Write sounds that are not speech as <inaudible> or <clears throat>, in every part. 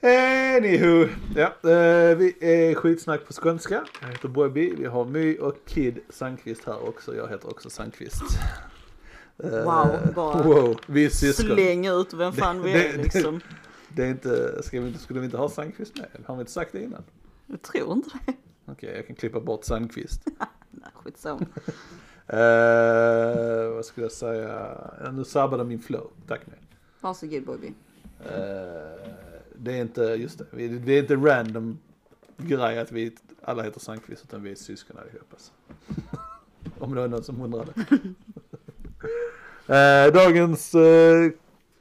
Anywho, ja, eh, vi är skitsnack på skånska. Jag heter Bobby, vi har My och Kid Sandqvist här också. Jag heter också Sandqvist. Eh, Wow, bara wow, vi är syskon. Släng ut vem fan vi <laughs> är det- liksom. Det är inte, ska vi skulle vi inte ha Sandqvist med? Har vi inte sagt det innan? Jag tror inte det. Okej, jag kan klippa bort Sandqvist. <laughs> Nej, skitsamma. <laughs> Eh, vad skulle jag säga? Nu sabbade min flow. Tack mig. Varsågod Bobby. Eh, det är inte, just det, det är inte random grej att vi alla heter Sandqvist utan vi är syskon allihopa. så. <laughs> Om det var någon som undrade. <laughs> Eh, dagens eh,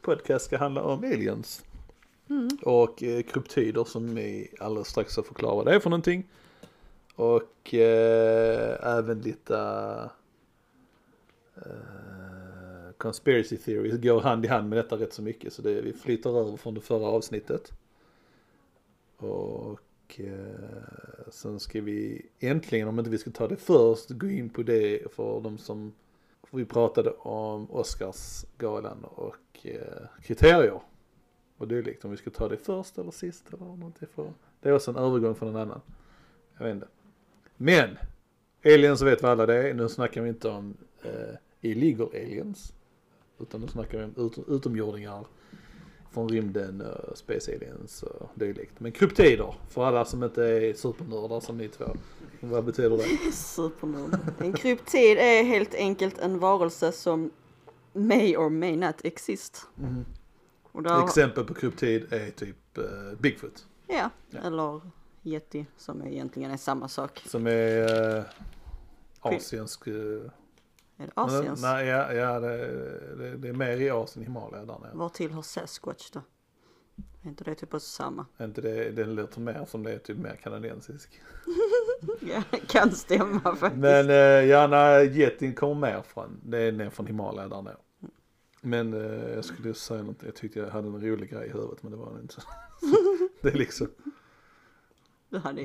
podcast ska handla om aliens. Mm. Och eh, kryptider som vi alldeles strax ska förklara vad det är för någonting. Och eh, även lite eh, conspiracy theories går hand i hand med detta rätt så mycket. Så det, vi flyttar över från det förra avsnittet. Och eh, sen ska vi äntligen, om inte vi ska ta det först, gå in på det för de som vi pratade om Oscarsgalan och eh, kriterier och dylikt. Om vi ska ta det först eller sist eller något. för. Det är också en övergång från en annan. Jag vet inte. Men, aliens vet vad alla det är. Nu snackar vi inte om eh, illegal aliens. Utan nu snackar vi om ut, utomjordingar från rymden, uh, space aliens och dylikt. Men kryptider, för alla som inte är supernördar som ni två. Vad betyder det? <laughs> Supernörd. En kryptid är helt enkelt en varelse som may or may not exist. Och där, Exempel på kryptid är typ eh, Bigfoot. ja, Ja. eller yeti som egentligen är samma sak. Som är eh, asiensk. eh, Är det Asiens? Nej, ja, ja det, det, det är mer i Asien, Himalaya där nere. Var tillhör Sasquatch då? Är inte det typ också samma? Är Inte det, det låter mer som det är typ mer kanadensisk. <laughs> Ja, kan stämma faktiskt. Men eh, ja, nej, getin kommer mer från, det är ner från Himalaya där nere. Men eh, jag skulle säga något, jag tyckte jag hade en rolig grej i huvudet men det var det inte. <laughs> det är liksom.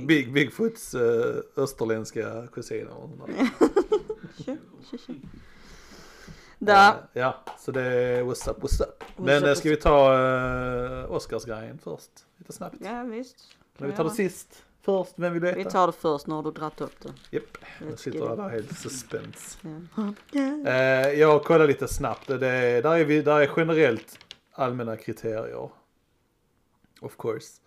Big, Bigfoots eh, österländska kusiner och sånt <laughs> Eh, ja, så det är what's up, what's up. Men up, eh, ska vi ta uh, Oscarsgrejen först? Lite snabbt. ja visst. Men vi tar det sist först, vem vill du Vi veta? tar det först, nu har du dratt upp det. Japp, nu Let's sitter alla helt suspense. Ja. Eh, jag kollar lite snabbt. Det är, där, är vi, där är generellt allmänna kriterier. Of course.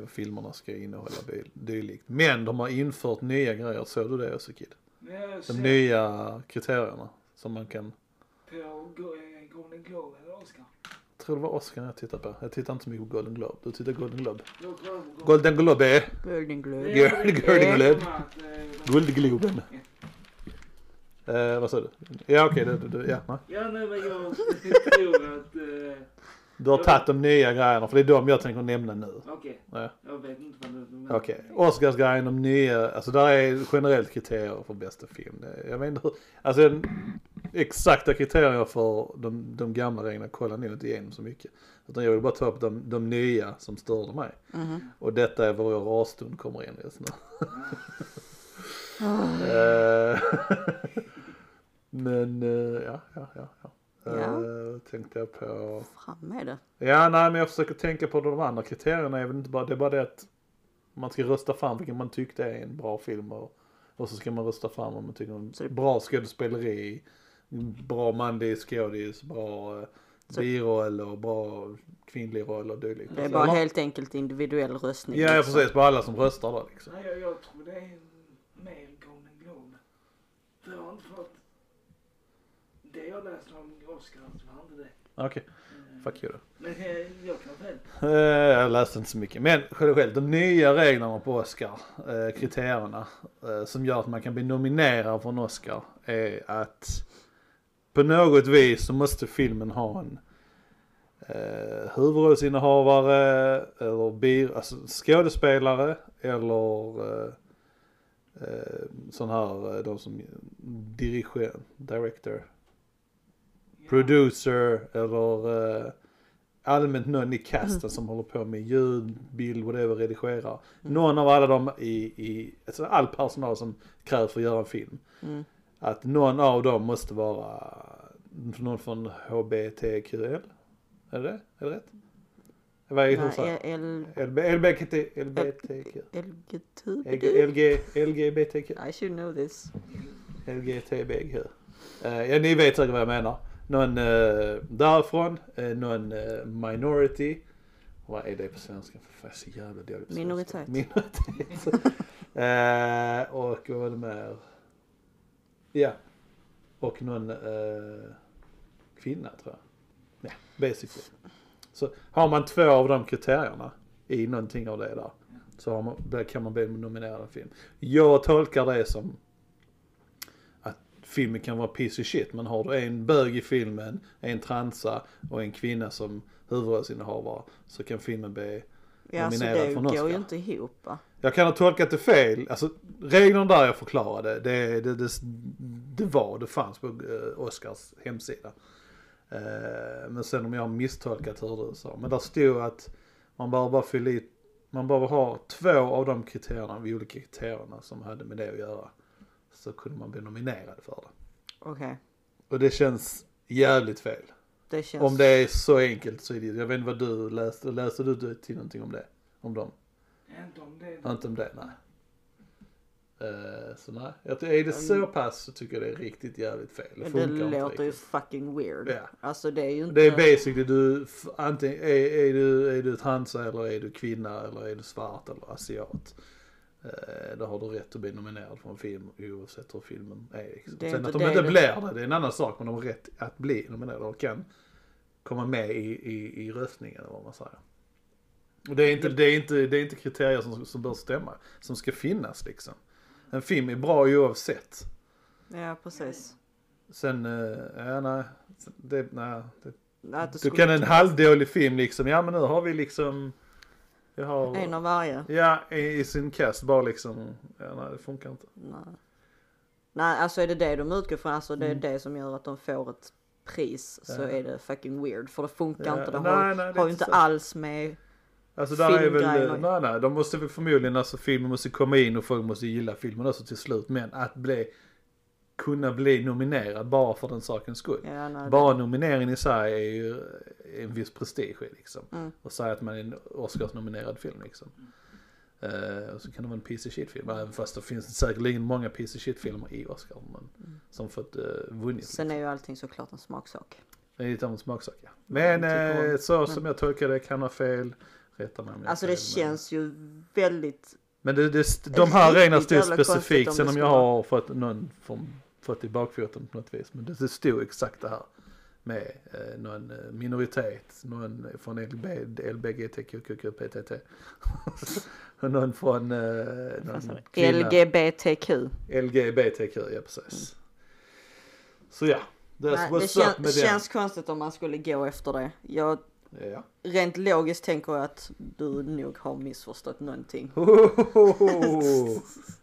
Vad filmerna ska innehålla dy- dylikt. Men de har infört nya grejer. Såg du det jag De nya kriterierna. Som man kan. på eh, Golden Globe eller Oscar. Jag tror det var Oscar jag tittade på. Jag tittar inte så mycket på Golden Globe. Du tittar Golden Globe. Jag kollar på Golden Golden Globe. Golden Globe. Gör- Golden Globe. Globe. Guldgloben. Eh, vad sa du? Ja okej, det, det, det, ja. nej. Ja, nej men jag <laughs> tror att... eh, Du har tagit de nya grejerna för det är de jag tänker nämna nu. Okej, Ja. jag vet inte vad du menar. Okej, Oscarsgrejen, de nya, alltså där är generellt kriterier för bästa film. Jag vet inte hur, alltså exakta kriterier för de, de gamla reglerna kollar nog inte igenom så mycket. Utan jag vill bara ta upp de, de nya som störde mig. Mhm. Och detta är var jag rasstund kommer in just nu. <laughs> Eh, <laughs> Men eh, ja, ja, ja. ja. Ja. Eh, tänkte jag på. Fram med det. Ja, nej men jag försöker tänka på de andra kriterierna. är väl inte bara, det är bara det att man ska rösta fram vilken man tyckte är en bra film och, och så ska man rösta fram om man tycker om det- bra skådespeleri, bra manlig skådis, bra eh, Så- biroll och bra kvinnlig roll och dylikt. Det är Alltså, bara eller- helt enkelt individuell röstning. Ja, ja liksom. precis, på alla som röstar då liksom. Nej, jag, jag tror det är mer Golden Globe. Jag har inte fått... Det jag läste om Oscar så var inte det. Okej, Eh, fuck you då. Men eh, jag kan väl. Eh, Jag läste inte så mycket. Men generellt, de nya reglerna på Oscar, kriterierna som gör att man kan bli nominerad för en Oscar är att på något vis så måste filmen ha en eh, huvudrollsinnehavare eller bi, alltså skådespelare eller eh, eh, sån här, de som dirigerar, director. Producer eller eh, allmänt någon i casten som håller på med ljud, bild, whatever, redigerar. Någon av alla dem i, i alltså all personal som krävs för att göra en film. Mm. Att någon av dem måste vara någon från HBTQL. Är det? Är det rätt? Vad är det LBTQ. LGTB. LG, LGBTQ. I should know this. LGTBQ. Uh, ja, ni vet säkert vad jag menar. Någon uh, därifrån, uh, någon uh, minority. Vad är det på svenska? För jag är så jävla dålig på svenska. Minoritet. Minoritet. uh, <laughs> och vad var det mer? Ja. Och någon uh, kvinna tror jag. Ja, basically. Så har man två av de kriterierna i någonting av det där. Så man, kan man bli nominerad av film. Jag tolkar det som filmen kan vara piece of shit. Men har du en bög i filmen, en transa och en kvinna som huvudrollsinnehavare så kan filmen bli Ja, Nominerad det för en går Oscar. ju inte ihop va? jag kan ha tolkat det fel. Alltså reglerna där jag förklarade, det, det, det, det var, det fanns på eh, Oscars hemsida. Eh, men sen om jag har misstolkat hur du sa. Men där stod att man bara bara fylla i, man bara ha två av de kriterierna, de olika kriterierna som hade med det att göra. Så kunde man bli nominerad för det. Okej. Och det känns jävligt fel. Det känns... Om det är så enkelt så är det, jag vet inte vad du läste, läste du till någonting om det? Om dem? Inte om det. Inte om det, nej. Eh, så nej, jag, är det så pass så tycker jag det är riktigt jävligt fel. Det Det inte låter ju fucking weird. Ja. Alltså det är ju inte... Det är basically du, antingen är, är du, är du transa eller är du kvinna eller är du svart eller asiat. Eh, då har du rätt att bli nominerad för en film oavsett hur filmen är. Liksom. Det är Sen att de inte blir det, det är en annan sak. Men de har rätt att bli nominerade och kan komma med i, i, i röstningen eller vad man säger. Och det är inte, det är inte, det är inte kriterier som, som bör stämma, som ska finnas liksom. En film är bra oavsett. Ja, precis. Sen, eh, ja nej, det, nej, det, du kan en halvdålig film liksom, ja men nu har vi liksom, vi har, En av varje. ja i, i sin cast bara liksom, ja nej det funkar inte. Nej. Nej, alltså är det det de utgår från, alltså det är Mm. det som gör att de får ett pris så Ja. är det fucking weird. För det funkar Ja, inte, det nej, har, nej, det har ju inte så. alls med... Alltså där är väl, nej nej, de måste väl förmodligen, alltså filmen måste komma in och folk måste gilla filmen också till slut. Men att bli, kunna bli nominerad bara för den sakens skull. Ja, nej, Bara nomineringen i sig är ju en viss prestige liksom. Mm. Och säga att man är en Oscars-nominerad film liksom. Eh, och så kan det vara en piece of shit-film. Även fast det finns säkerligen många piece of shit-filmer i Oscar. Men, Som fått uh, vunnit. Mm. Sen är ju allting såklart en smaksak. Det är lite av en smaksak ja. Men eh, så Men- som jag tolkar det kan ha fel. Rätta mig om jag Alltså det fel, men- känns ju väldigt... Men det, det, de här reglerna stod specifikt. Sen det om jag har fått någon form, fått i bakfoten på något vis. Men det, det stod exakt det här. Med eh, någon eh, minoritet. Någon från LB, LBGTQQQPTT. <laughs> och någon från eh, någon. LGBTQ. LGBTQ, ja precis. Så ja. Nej, det kän, med känns konstigt om man skulle gå efter det. Jag. Ja. rent logiskt tänker jag att du nog har missförstått någonting. <laughs>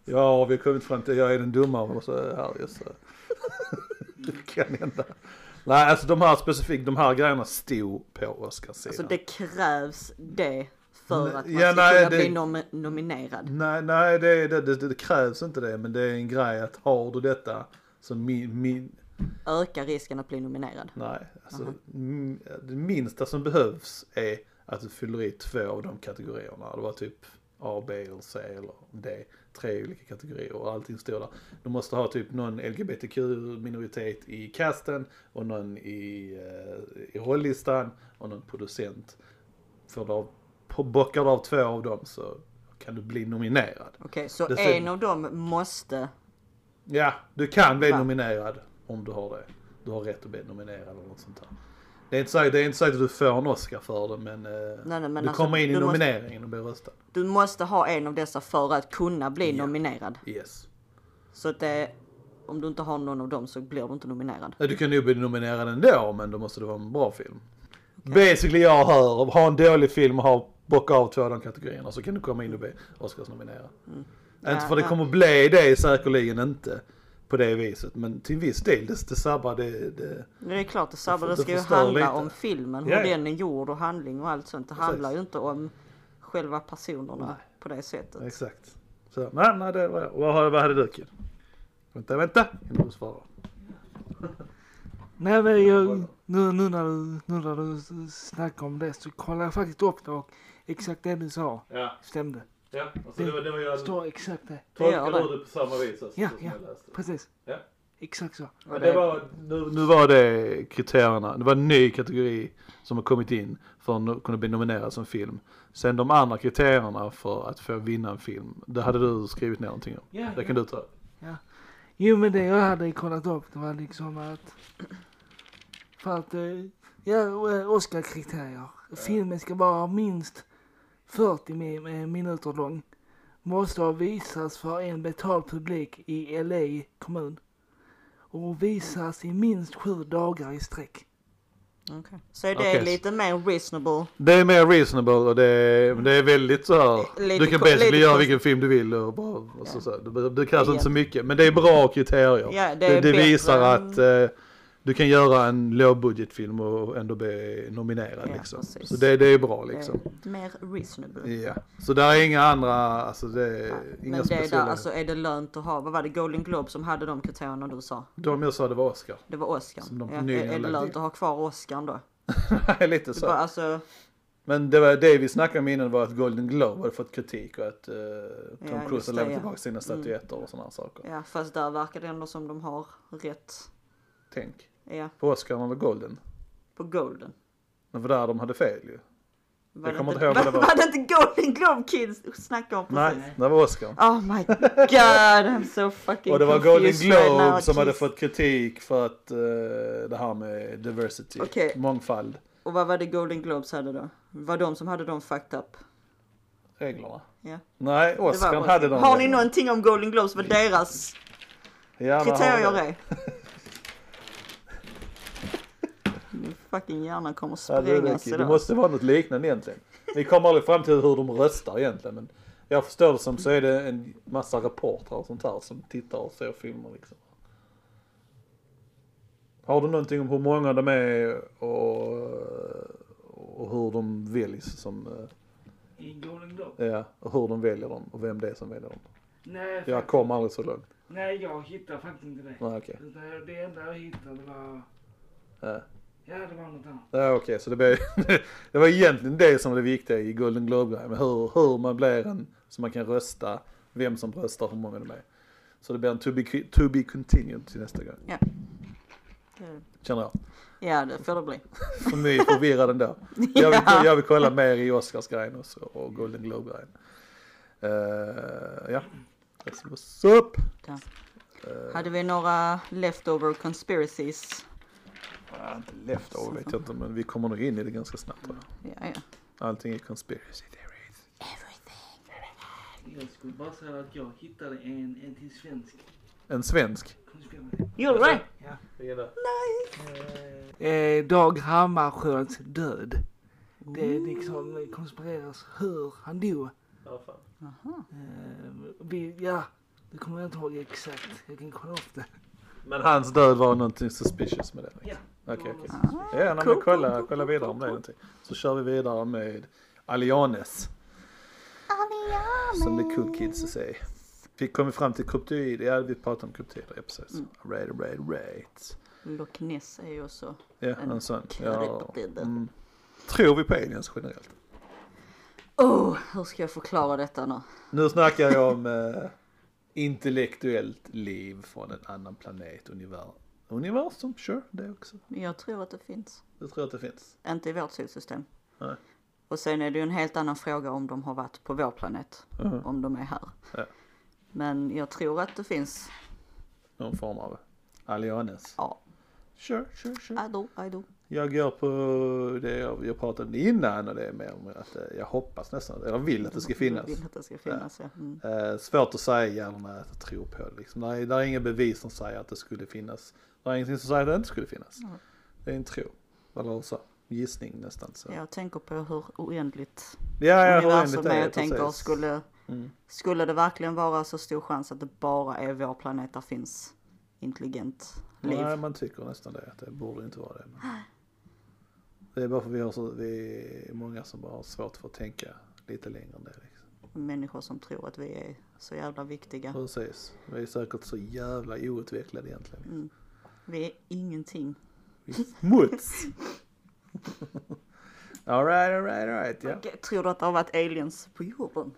Ja, vi har kommit fram till jag är den dumma och så här just så. <laughs> Det kan hända. Nej, alltså de här specifikt, de här grejerna stod på Oscarssidan. Alltså det krävs det för att man ja, ska nej, kunna det- bli nom nominerad. Nej, nej det, det, det, det krävs inte det, men det är en grej att har du detta så min, min Öka risken att bli nominerad. nej, alltså Aha. m- det minsta som behövs är att du fyller i två av de kategorierna. Det var typ A, B eller C eller D. Tre olika kategorier och allting står där. Du måste ha typ någon LGBTQ-minoritet i casten och någon i, eh, i rollistan och någon producent. För då bockar du av två av dem så kan du bli nominerad. Okej, så Det ser- en av dem måste... Ja, du kan bli Va? nominerad om du har det. Du har rätt att bli nominerad eller något sånt där. Det är inte säkert, det är inte säkert att du får en Oscar för det men, eh, Nej, nej, men du alltså, kommer in i du måste- nomineringen och blir röstad. Du måste ha en av dessa för att kunna bli Ja. nominerad. Yes. Så att det... Om du inte har någon av dem så blir du inte nominerad. Du kan nog bli nominerad ändå men då måste det vara en bra film. Basically jag hör, ha en dålig film och ha bocka av två av de kategorierna så kan du komma in och bli Oscarsnominerad. Mm. Inte Ja, för det ja. kommer bli det säkerligen inte på det viset men till viss del det, det sabbar det, det Det är klart, det, sabbar, Det det ska ju handla lite. om filmen, hur Ja, ja. den är gjord och handling och allt sånt. Det Precis. handlar ju inte om själva personerna Nej. på det sättet. Exakt. Så, nej, nej, det var Vad, hade- vad hade du Kid? Vänta, vänta innan du svarar. Nej men jag, nu, nu, när du, nu när du snackar om det så kollar jag faktiskt upp det och exakt det du sa Ja, stämde. Ja. Alltså, det, var, det var ju, Står exakt det. tolkar Det gör du det på samma vis alltså, Ja, ja. jag läste? Precis. Ja. Exakt så. Men det var, nu, nu var det kriterierna, det var en ny kategori som har kommit in för att kunna bli nominerad som film. Sen de andra kriterierna för att få vinna en film, det hade du skrivit ner någonting om. Ja, Det kan du ta. Jo men det jag hade kollat upp det var liksom att för att eh, ja, eh, Oscar-kriterier. Filmen ska vara minst 40 mi- eh, minuter lång. Måste ha visats för en betald publik i LA kommun. Och visas i minst sju dagar i sträck. Okej. Så är det Okej. lite mer reasonable. Det är mer reasonable och det är, det är väldigt så här. Lite du kan basically göra vilken film du vill och bara, och så, Ja. så, här. det, det krävs inte så mycket. Men det är bra kriterier. Ja, det det, är det visar att eh, du kan göra en lågbudgetfilm och ändå bli nominerad Ja, liksom. Så det, det är bra liksom. Eh, Mer reasonable. Ja, så där är inga andra, alltså det är inga Men det är, där, alltså, är det lönt att ha, vad var det, Golden Globe som hade de kriterierna du sa? De jag sa det var Oscar. Det var Oscar. Som de Ja, är, är det lönt att ha kvar Oscar då? <laughs> Lite Det så. bara, alltså, Men det, var, det vi snackade om innan var att Golden Globe hade fått kritik och att eh, Tom Ja, Cruise har det, lämnat ja. tillbaka sina Mm. statyetter och sådana saker. ja fast där verkar det ändå som de har rätt. Tänk. Ja, På Oscar var Golden. på Golden. Men för där de hade fel ju. Var kommer inte, ihåg vad det var. <laughs> Var det inte Golden Globe Kids snackade om precis? Nej, det var Oscar. Oh my god, I'm so fucking Och det var Golden Globe som hade fått kritik för att eh, det här med diversity, Okej. mångfald, Och vad var det Golden Globes hade då? Var de som hade de fucked up? reglerna. Ja. Nej, var Oscar hade de. Har ni någonting om Golden Globes vad deras Ja, kriterier är? Min fucking hjärna kommer Ja, det, sprängas det, det idag. måste vara något liknande egentligen. Vi kommer aldrig fram till hur de röstar egentligen. Men jag förstår det som så är det en massa reportrar och sånt här som tittar och ser filmer liksom. Har du någonting om hur många de är och, och hur de väljs som, eh, I Golden Globe? ja, och hur de väljer dem och vem det är som väljer dem. Nej, Jag faktiskt- kom aldrig så långt. nej jag hittar faktiskt inte det. Nej. Utan det enda jag hittade var, Ja. Ja det var något annat. Ja okej, så det, blev, <laughs> det var egentligen det som var det viktiga i Golden Globe-grejen. Men hur, hur man blir en, så man kan rösta, vem som röstar, hur många de är. Så det blir en to be, to be continued till nästa gång, Det- känner jag. Ja det får det bli. <laughs> För mig förvirrad ändå. <laughs> Jag vill, jag vill kolla mer i Oscarsgrejen och, så, och Golden Globe-grejen. Uh, ja, that's what's up. Ja. Eh, Hade vi några leftover conspiracies? Ja, inte leftover vet jag inte, men vi kommer nog in i det ganska snabbt tror jag. Ja, ja. Allting är conspiracy theories. Jag skulle bara säga att jag hittade en, en till svensk En svensk. Gjorde du det? Eh, Dag Hammarskjölds död. Det är liksom konspireras hur han dog. Ja, fan. Aha. Eh, vi, ja, det kommer jag inte ihåg exakt. Jag kan kolla upp det. Men hans död var någonting suspicious med det? liksom. Ja. Okej, okej. Ja, men cool, kolla, cool, kolla vidare cool, om det är någonting. Så kör vi vidare med Alianes, som the cool kids säger. Vi kom fram till kryptoid, ja vi pratade om kryptoider, ja precis. Mm. Right, right, right. Loch Ness är ju också Ja, En en sån. Ja. Mm. Tror vi på aliens generellt? Oh, hur ska jag förklara detta nu? Nu snackar jag om eh, intellektuellt liv från en annan planet, universum. Universum, sure, det också. Jag tror att det finns. Du tror att det finns? Inte i vårt solsystem. Nej. Och sen är det ju en helt annan fråga om de har varit på vår planet. Mhm. Om de är här. Ja. Men jag tror att det finns. Någon form av alianes. Ja, Sure, sure, sure. I do, I do. Jag går på det jag, jag pratade innan och det är mer om att eh, jag hoppas nästan, eller vill att det ska finnas. Jag vill att det ska finnas, ja. Mm. Eh, svårt att säga när jag tror på det liksom. Det är, där är inga bevis som säger att det skulle finnas. Det är ingenting som säger att det inte skulle finnas. Nej. Det är en tro. Eller så, gissning nästan så. Jag tänker på hur oändligt ja, ja, universum oändligt är. Jag tänker, precis. skulle, Mm. skulle det verkligen vara så stor chans att det bara är vår planet där finns intelligent liv? Nej, man tycker nästan det. Att det borde inte vara det. Men... <gasps> <laughs> Det är bara för vi har så, vi är många som bara har svårt för att tänka lite längre än det. Liksom. Människor som tror att vi är så jävla viktiga. Precis. Vi är säkert så jävla outvecklade egentligen. Mm. Vi är ingenting. Smuts. <laughs> alright, alright, alright. Ja. Okej, Tror du att det har varit aliens på jorden?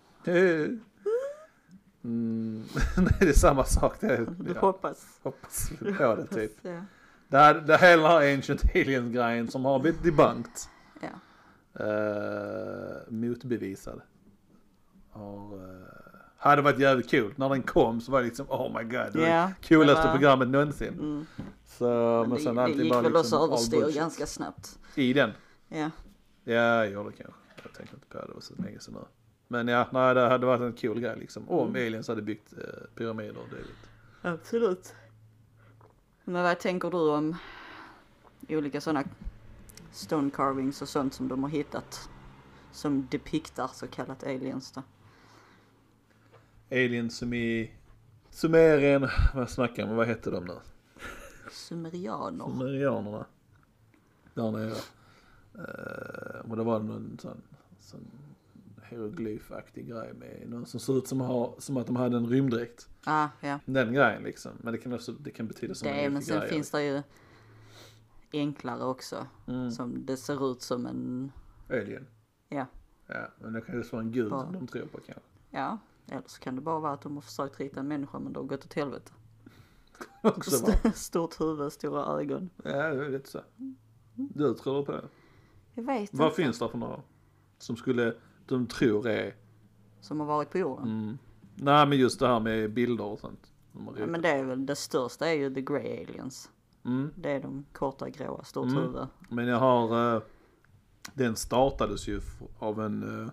Mm, <laughs> nej, det är samma sak. Det, Du ja, hoppas. hoppas på det typ. <laughs> Ja. Det, här, det hela här Ancient Aliens-grejen som har blivit debunked. ja. Uh, motbevisad. Har, uh, hade varit jävligt kul. När den kom så var det liksom oh my god. Det det coolaste det var- programmet någonsin. Mm. Så, men, Men sen det, det gick bara väl liksom också överstyr ganska snabbt. I den? Ja. Ja, jag gjorde det kanske. Jag tänkte inte på det, det var så länge sedan nu. Men ja, nej, det hade varit en cool grej liksom. Om Mm. aliens hade byggt uh, pyramider och dylikt. Absolut. Men vad tänker du om olika sådana stone carvings och sånt som de har hittat? Som depiktar så kallat aliens då? Aliens som i Sumerien, vad snackar man, vad hette de nu? Sumerianer. Sumerianerna. Där nere. Uh, och det var någon sån, sån hieroglyfaktig grej med någon som ser ut som, har, som att de hade en rymddräkt. Ah, ja. Den grejen liksom. Men det kan också, det kan betyda så Det många är, men olika sen grejer. finns det ju enklare också. Mm. Som det ser ut som en, Alien. ja, Ja, men det kan ju vara en gud Bara- som de tror på kanske. ja. Eller så kan det bara vara att de har försökt rita en människa men det har gått åt helvete. <laughs> Också. St- Stort huvud, stora ögon. Ja, det är lite så. Du tror på det? Jag vet Vad inte. finns det för några? Som skulle, de tror är, Som har varit på jorden. mm. Nej men just det här med bilder och sånt. Ja, men det är väl, det största är ju the grey aliens. mm. Det är de korta gråa, stort Mm. huvud. Men jag har, eh, den startades ju av en, eh,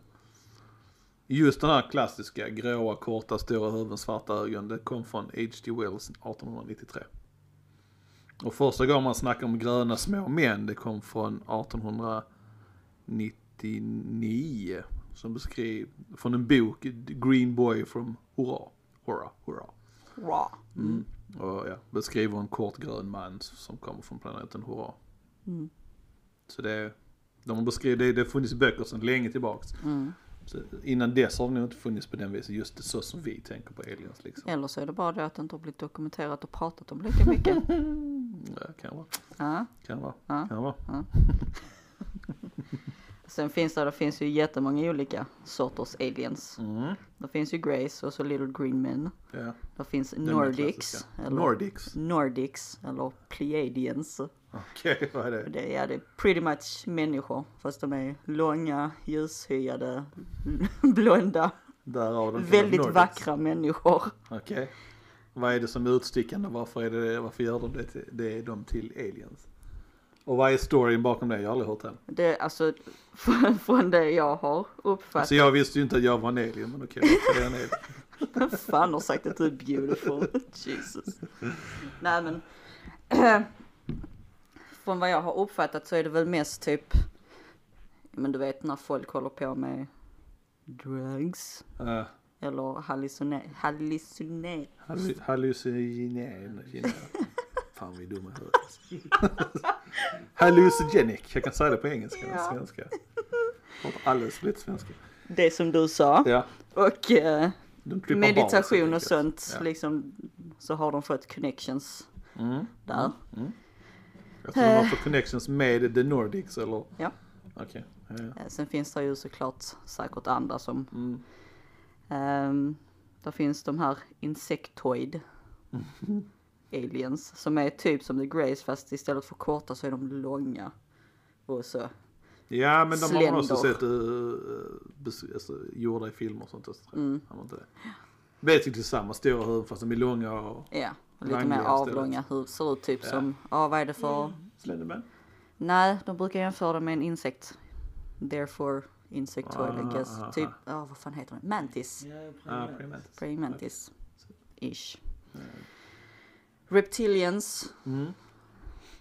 just den här klassiska gråa, korta, stora huvuden, svarta ögon. Det kom från H.G. Wells 1893. Och första gången man snackar om gröna små män, det kom från 1899. Som beskrev, från en bok, Green Boy from Hurra. Hurra, hurra. Raw. Mm. Och ja, beskriver en kort grön man som kommer från planeten Hurra. Mm. Så det, de har beskrivit, det, det har funnits böcker sedan länge tillbaks. Mm. Så innan dess har det nog inte funnits på den viset, just det, så som vi tänker på aliens liksom. Eller så är det bara det att det inte har blivit dokumenterat och pratat om lika mycket. <laughs> Ja, kan vara, ja. kan vara, Ja. kan vara. <laughs> Sen finns det, det finns ju jättemånga olika sorters aliens. Mm. Det finns ju Greys och så Little Green Men. Ja, Det finns den Nordics. Eller Nordics? Nordics eller Pleiadians. Okej, <laughs> vad är det? Det är, det är pretty much människor fast de är långa, ljushyade, <laughs> blonda, väldigt Nordics. vackra människor. Okej. Vad är det som är utstickande? Varför, är det, varför gör de det, det är de till aliens? Och vad är storyn bakom det? Jag har aldrig hört den. Det är alltså <laughs> från, det jag har uppfattat. Alltså jag visste ju inte att jag var en alien, men okej, jag alien? Vem fan har sagt att du är beautiful? <laughs> Jesus. Nej men. <clears throat> från vad jag har uppfattat så är det väl mest typ. Men du vet när folk håller på med drugs. Uh, Eller hallucine, hallucine, hallu- Hallucinogene. Fan vi är dumma i huvudet. <laughs> Hallucinogenic. Jag kan säga det på engelska. Ja. Svenska. Pratar alldeles för lite svenska. det som du sa. Ja. Och eh, meditation barn, och sånt Ja. liksom. Så har de fått connections Mm. där. Mm. Jag tror de har fått connections med the Nordics eller? Ja. Okej. Ja, ja. Eh, Sen finns det ju såklart säkert andra som. Mm. Um, där finns de här insectoid aliens som är typ som the Greys fast istället för korta så är de långa. Och så. Ja men de har man också sett uh, alltså, gjorda i filmer och sånt. Mm. Man inte? Basically samma stora huvuden fast de är långa och Ja, och lite mer avlånga huvud. Ser ut typ Ja. som, ja vad är det för? Slenderman. Nej, de brukar jämföra det med en insekt. Therefore insectoid I Ah, guess. ah, typ, ah. ja vad fan heter den? Mantis. Ah, primates. Praying mantis. Ish. Reptilians. Mm.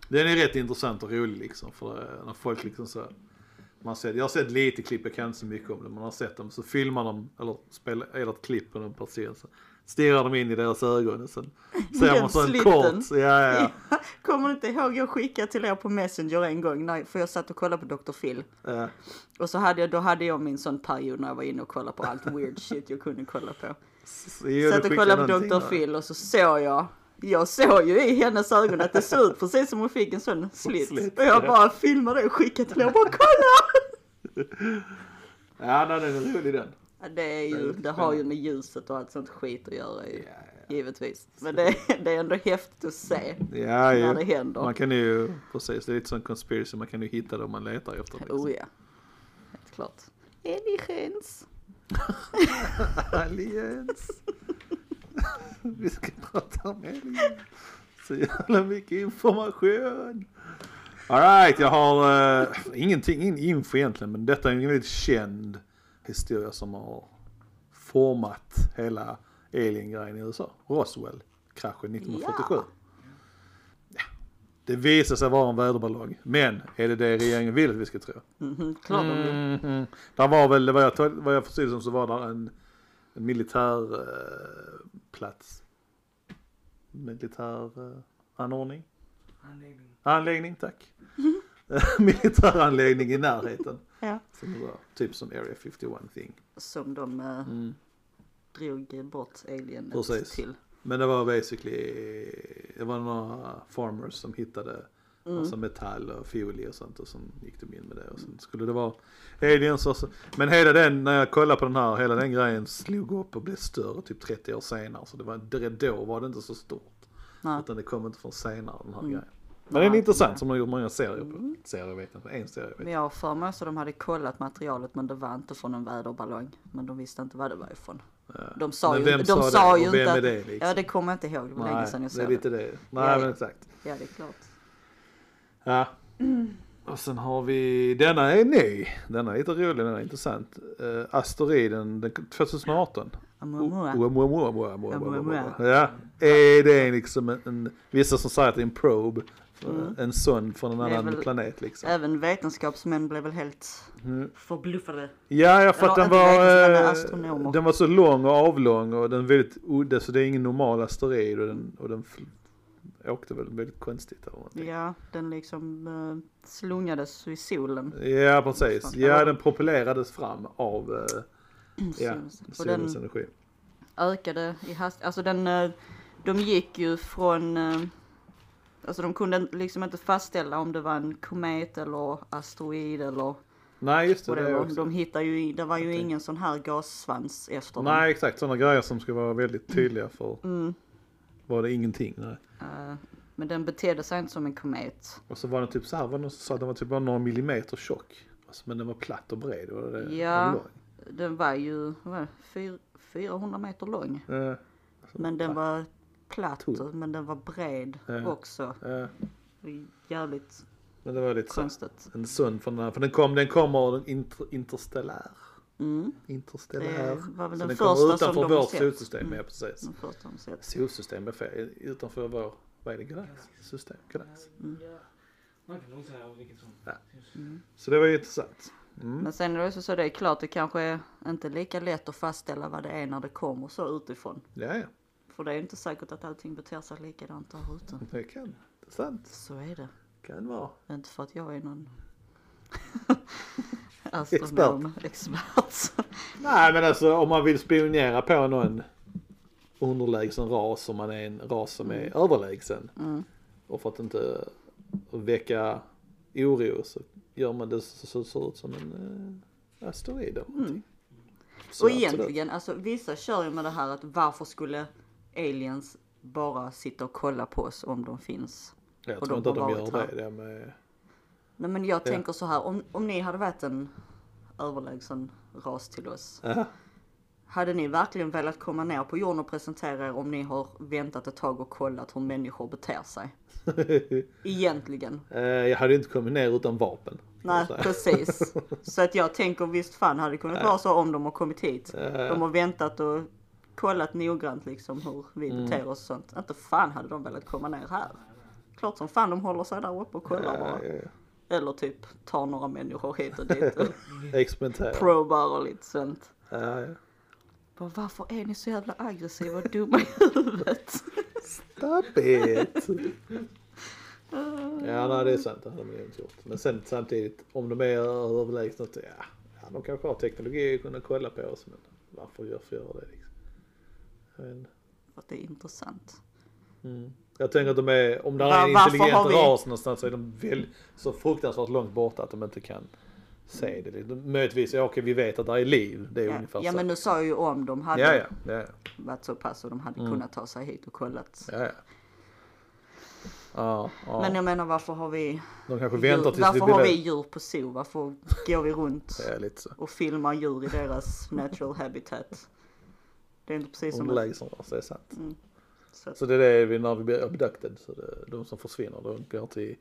Den är rätt intressant och rolig liksom. För eh, när folk liksom så. Man sett, jag har sett lite klipp, jag kan inte så mycket om det. Man har sett dem så filmar de, eller spelar, det ett klipp på en person. Så stirrar de in i deras ögon och sen <laughs> ser man så en kort. Ja, ja, <laughs> ja. Kommer du inte ihåg jag skickade till er på Messenger en gång när, för jag satt och kollade på Dr. Phil. ja. Och så hade jag, då hade jag min sån period när jag var inne och kollade på allt weird <laughs> shit jag kunde kolla på. Så, jo, Satt och kollade på Dr. där. Phil och så såg jag Jag såg ju i hennes ögon att det såg ut precis som hon fick en sån slit. Slit, Och jag ja. bara filmade det och skickade till er och bara kolla! <laughs> Ja, nej, den är rolig den. Ja, Det är ju, det har ju med ljuset och allt sånt skit att göra ju. Ja, ja. Givetvis. Men det, det är ändå häftigt att se Ja, när det händer. Man kan ju, precis, det är lite som conspiracy, man kan ju hitta det om man letar efter det. Liksom. Oh ja. Helt klart. Aliens. <laughs> Aliens. <laughs> Vi ska prata om aliens. Så jävla mycket information. Alright, jag har uh, ingenting, ingen info egentligen, men detta är en väldigt känd historia som har format hela alien-grejen i USA. Roswell, kraschen 1947. Ja. Ja. Det visar sig vara en väderballong, men är det det regeringen vill att vi ska tro? Mhm, klart de vill. Mhm. Där var väl, vad jag, vad jag förstod som så var där en, en militär eh, plats. Militär eh, anordning. Anläggning. Anläggning, tack. <laughs> Militäranläggning i närheten. <laughs> Ja. Som det var, typ som Area 51 thing. Som de eh, Mm. drog bort alienet Precis. till. Men det var basically, det var några farmers som hittade Mm. Alltså metall och folie och sånt och sen gick de in med det och sen skulle det vara aliens och så. Men hela den, när jag kollade på den här, hela den grejen slog upp och blev större typ 30 år senare. Så det var, det- då var det inte så stort. Nej. Utan det kom inte från senare den här Mm. grejen. Men den är Nej. intressant som de har gjort många serier på. Mm. Serier vet jag inte, en serie vet Men jag. jag har för mig så de hade kollat materialet men det var inte från en väderballong. Men de visste inte vad det var ifrån. Ja. De sa Men ju, vem de sa sa det? ju Och vem inte. är att- det liksom? Ja det kommer jag inte ihåg, det var länge Nej, sedan jag det såg är det. lite det. Nej Ja, ja. men exakt. Ja det är klart. Ja. Och sen har vi, denna är ny. Denna är lite rolig, den är intressant. Uh, asteroiden den, 2018. Amuamua. Oumuamua. Ja, är det liksom en, en, vissa som säger att det är en probe, Mm. en sond från en annan väl- planet liksom. Även vetenskapsmän blev väl helt Mm. förbluffade. Ja, jag för att den var, astronomer. eh, den var så lång och avlång och den väldigt udda så det är ingen normal asteroid och den, och den åkte väl väldigt konstigt eller någonting. Ja, den liksom uh, slungades i solen. Ja, precis. Ja, den propellerades fram av uh, <clears throat> ja, solens energi. ökade i hastighet. Alltså den, eh, de gick ju från, eh, alltså de kunde liksom inte fastställa om det var en komet eller asteroid eller Nej, just det. det också. De hittade ju, det var ju Okej. ingen sån här gassvans efter dem. Nej, exakt. Sådana grejer som ska vara väldigt tydliga för Mm, var det ingenting. Nej. eh, men den betedde sig inte som en komet. Och så var den typ så här, var någon som sa att den var typ bara några millimeter tjock. Alltså, men den var platt och bred. Var det? Ja. Lång? Den var ju, var det, fyr, 400 meter lång. Eh, Men den platt. var platt, Tunn. men den var bred Ja. också. eh, Jävligt men det var lite så. konstigt. En sund från den här, för den kom, den kommer inter, interstellär. Mm. Interstellär. Det var väl den den första kommer som utanför de vårt solsystem, Mm. ja precis. Den första de sett. Solsystem är fel, utanför vår, vad är det, galax? System, galax. Vilket som. Ja. Mm. Så det var ju intressant. Mm. Men sen är det också så det är klart det kanske är inte lika lätt att fastställa vad det är när det kommer så utifrån. Ja, ja, För det är inte säkert att allting beter sig likadant där ute. det kan, det är sant. Så är det. Kan vara. Inte för att jag är någon <laughs> astronom expert. Nej men alltså om man vill spionera på någon underlägsen ras, om man är en ras som är överlägsen. Mm. Och för att inte väcka oro så gör man det så ser ut som en eh, asteroid eller. Så Och egentligen, alltså vissa kör ju med det här att varför skulle aliens bara sitta och kolla på oss om de finns? Jag och tror de inte att de gör det. det med, Nej men jag Ja. tänker så här, om, om ni hade varit en överlägsen ras till oss. Aha. Hade ni verkligen velat komma ner på jorden och presentera er om ni har väntat ett tag och kollat hur människor beter sig? <laughs> Egentligen. Eh, jag hade inte kommit ner utan vapen. Nej, precis. <laughs> Så att jag tänker visst fan hade det kunnat vara så om de har kommit hit. De har väntat och kollat noggrant liksom hur vi Mm. beter oss och sånt. Inte fan hade de velat komma ner här. Klart som fan de håller sig där uppe och kollar ja, bara. ja, ja. Eller typ tar några människor hit och dit och <laughs> Experimentera. probar och lite sånt. Ja, ja. Bara, varför är ni så jävla aggressiva och dumma i huvudet? Stop it! <laughs> ja, nej, det är sant. Det hade man ju inte gjort. Men sen samtidigt, om de är överlägsna, så ja, ja, de kanske har teknologi att kunna kolla på oss. Men varför gör, för göra det liksom? För att det är intressant. Mm. Jag tänker att de är, om det är en intelligent vi- ras någonstans så är de väl, så fruktansvärt långt borta att de inte kan se det. De- Möjligtvis, ja okej vi vet att det är liv. Det är Ja, ungefär ja så. men nu sa jag ju om de hade ja, ja, ja, varit så pass och de hade Mm. kunnat ta sig hit och kollat. ja, ja. Ja, ja. Men jag menar varför har vi, de kanske väntar djur, tills varför vi har vi djur på zoo? Varför går vi runt <laughs> och filmar djur i deras natural habitat? Det är inte precis som som ras, det är sant. Så Så det är det vi, när vi blir abducted, så det är de som försvinner, de går till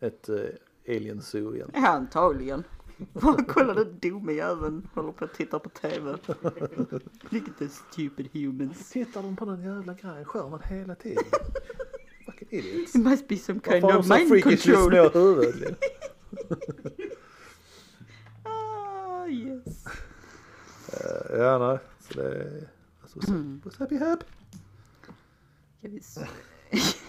ett uh, alien zoo igen. Ja, antagligen. Bara kolla den dumme jäveln håller på att titta på TV. At the stupid humans. Tittar de på den jävla grejen, skärmen hela tiden? <laughs> Fucking idiots. It must be some kind Varför har de of så mind control. små huvud? <laughs> Ah, yes. Eh, ja, nej. Så det är... Alltså, what's, what's happy hap? Ska vi se. <laughs>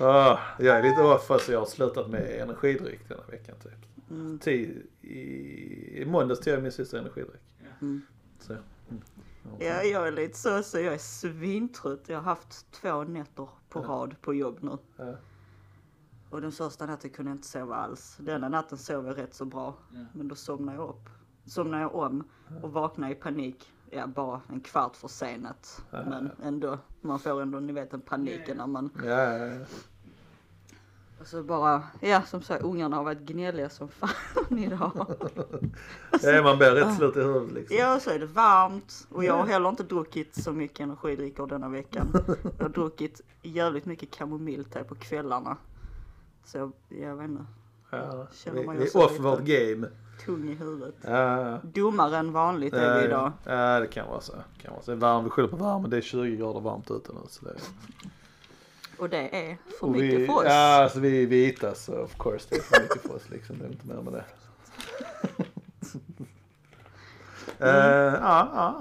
Ah, jag är lite off alltså jag har slutat med energidryck denna veckan typ. Mm. I, I måndags tog jag min sista energidryck. Mm. Så, mm. Ja, jag är lite så, så jag är svintrött. Jag har haft två nätter på rad på jobb nu. Ja. Och den första natten kunde jag inte sova alls. Denna natten sov jag rätt så bra. Men då somnade jag upp. Somnade jag om och vaknade i panik. Ja, bara en kvart försenat. Men ändå, man får ändå, ni vet den paniken när man Ja, ja, ja. Och så bara, ja som sagt ungarna har varit gnälliga som fan <laughs> idag. ja, man blir rätt slut i huvudet liksom. Ja så är det varmt och jag har heller inte druckit så mycket energidrycker denna veckan. Jag har druckit jävligt mycket kamomillte på kvällarna. Så jag, jag vet inte, Ja, vi, vi är off vårt game. Tung i huvudet. Ja, Dummare än vanligt är vi idag. ja, det kan vara så. Kan vara så. Varmt, vi skyller på värmen, det är 20 grader varmt ute nu. Så det är... Och det är för Och mycket vi, för oss. Ja, alltså vi är vita så of course det är för mycket för oss liksom. Det är inte mer med det. <laughs> Eh, Ja, ja,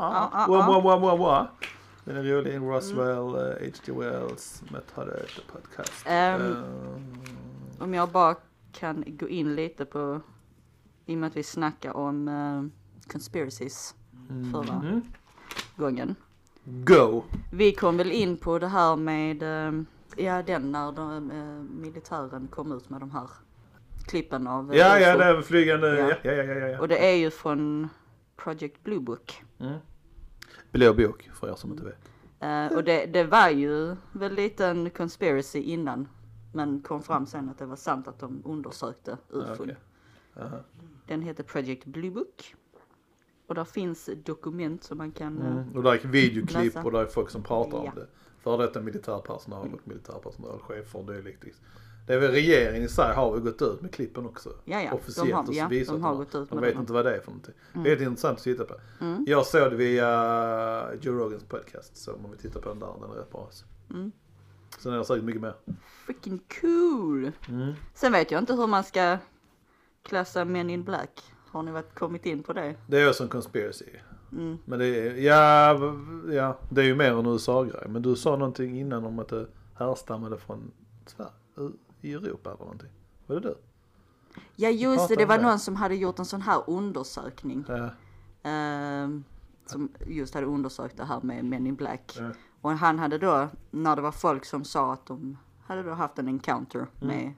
Ja. Den är rolig. Roswell, eh, H.G. Wells, Method podcast. Ehm, Eh, Om jag bara kan gå in lite på, i och med att vi snackar om uh, conspiracies förra mhm. gången. Go! Vi kom väl in på det här med, eh, ja den när de, eh, militären kom ut med de här klippen av Ja, ja, det är flygande. Ja. Ja, ja, ja, ja. ja. Och det är ju från Project Blue Book. Mm. Blå bok för er som inte vet. Eh, och det, det var ju väl lite en conspiracy innan. Men kom fram sen att det var sant att de undersökte ufon. okej. Aha. Den heter Project Blue Book. Och där finns dokument som man kan... eh, Mm. Och där är videoklipp Läsa. och där är folk som pratar Ja. om det. Före detta militärpersonal och militärpersonal, chefer och dylikt. Det är väl regeringen i sig har väl gått ut med klippen också. Ja, ja. Officiellt de har, och ja, visat de har gått ut De med vet det. inte vad det är för någonting. Det är intressant att titta på. Mm. Jag såg det via Joe Rogans podcast. Så om vi tittar på den där, den är rätt bra. Alltså. Mm. Sen är det säkert mycket mer. Freaking cool! Mm. Sen vet jag inte hur man ska klassa Men in Black. Har ni varit, kommit in på det? Det är också en conspiracy. Mm. Men det är, ja, ja, det är ju mer en USA-grej. Men du sa någonting innan om att det härstammade från Sverige, i Europa eller någonting. Var det du? Ja just det, det var det. någon som hade gjort en sån här undersökning. Ja. ehm, som just hade undersökt det här med Men in Black. Ja. Och han hade då, när det var folk som sa att de hade då haft en encounter med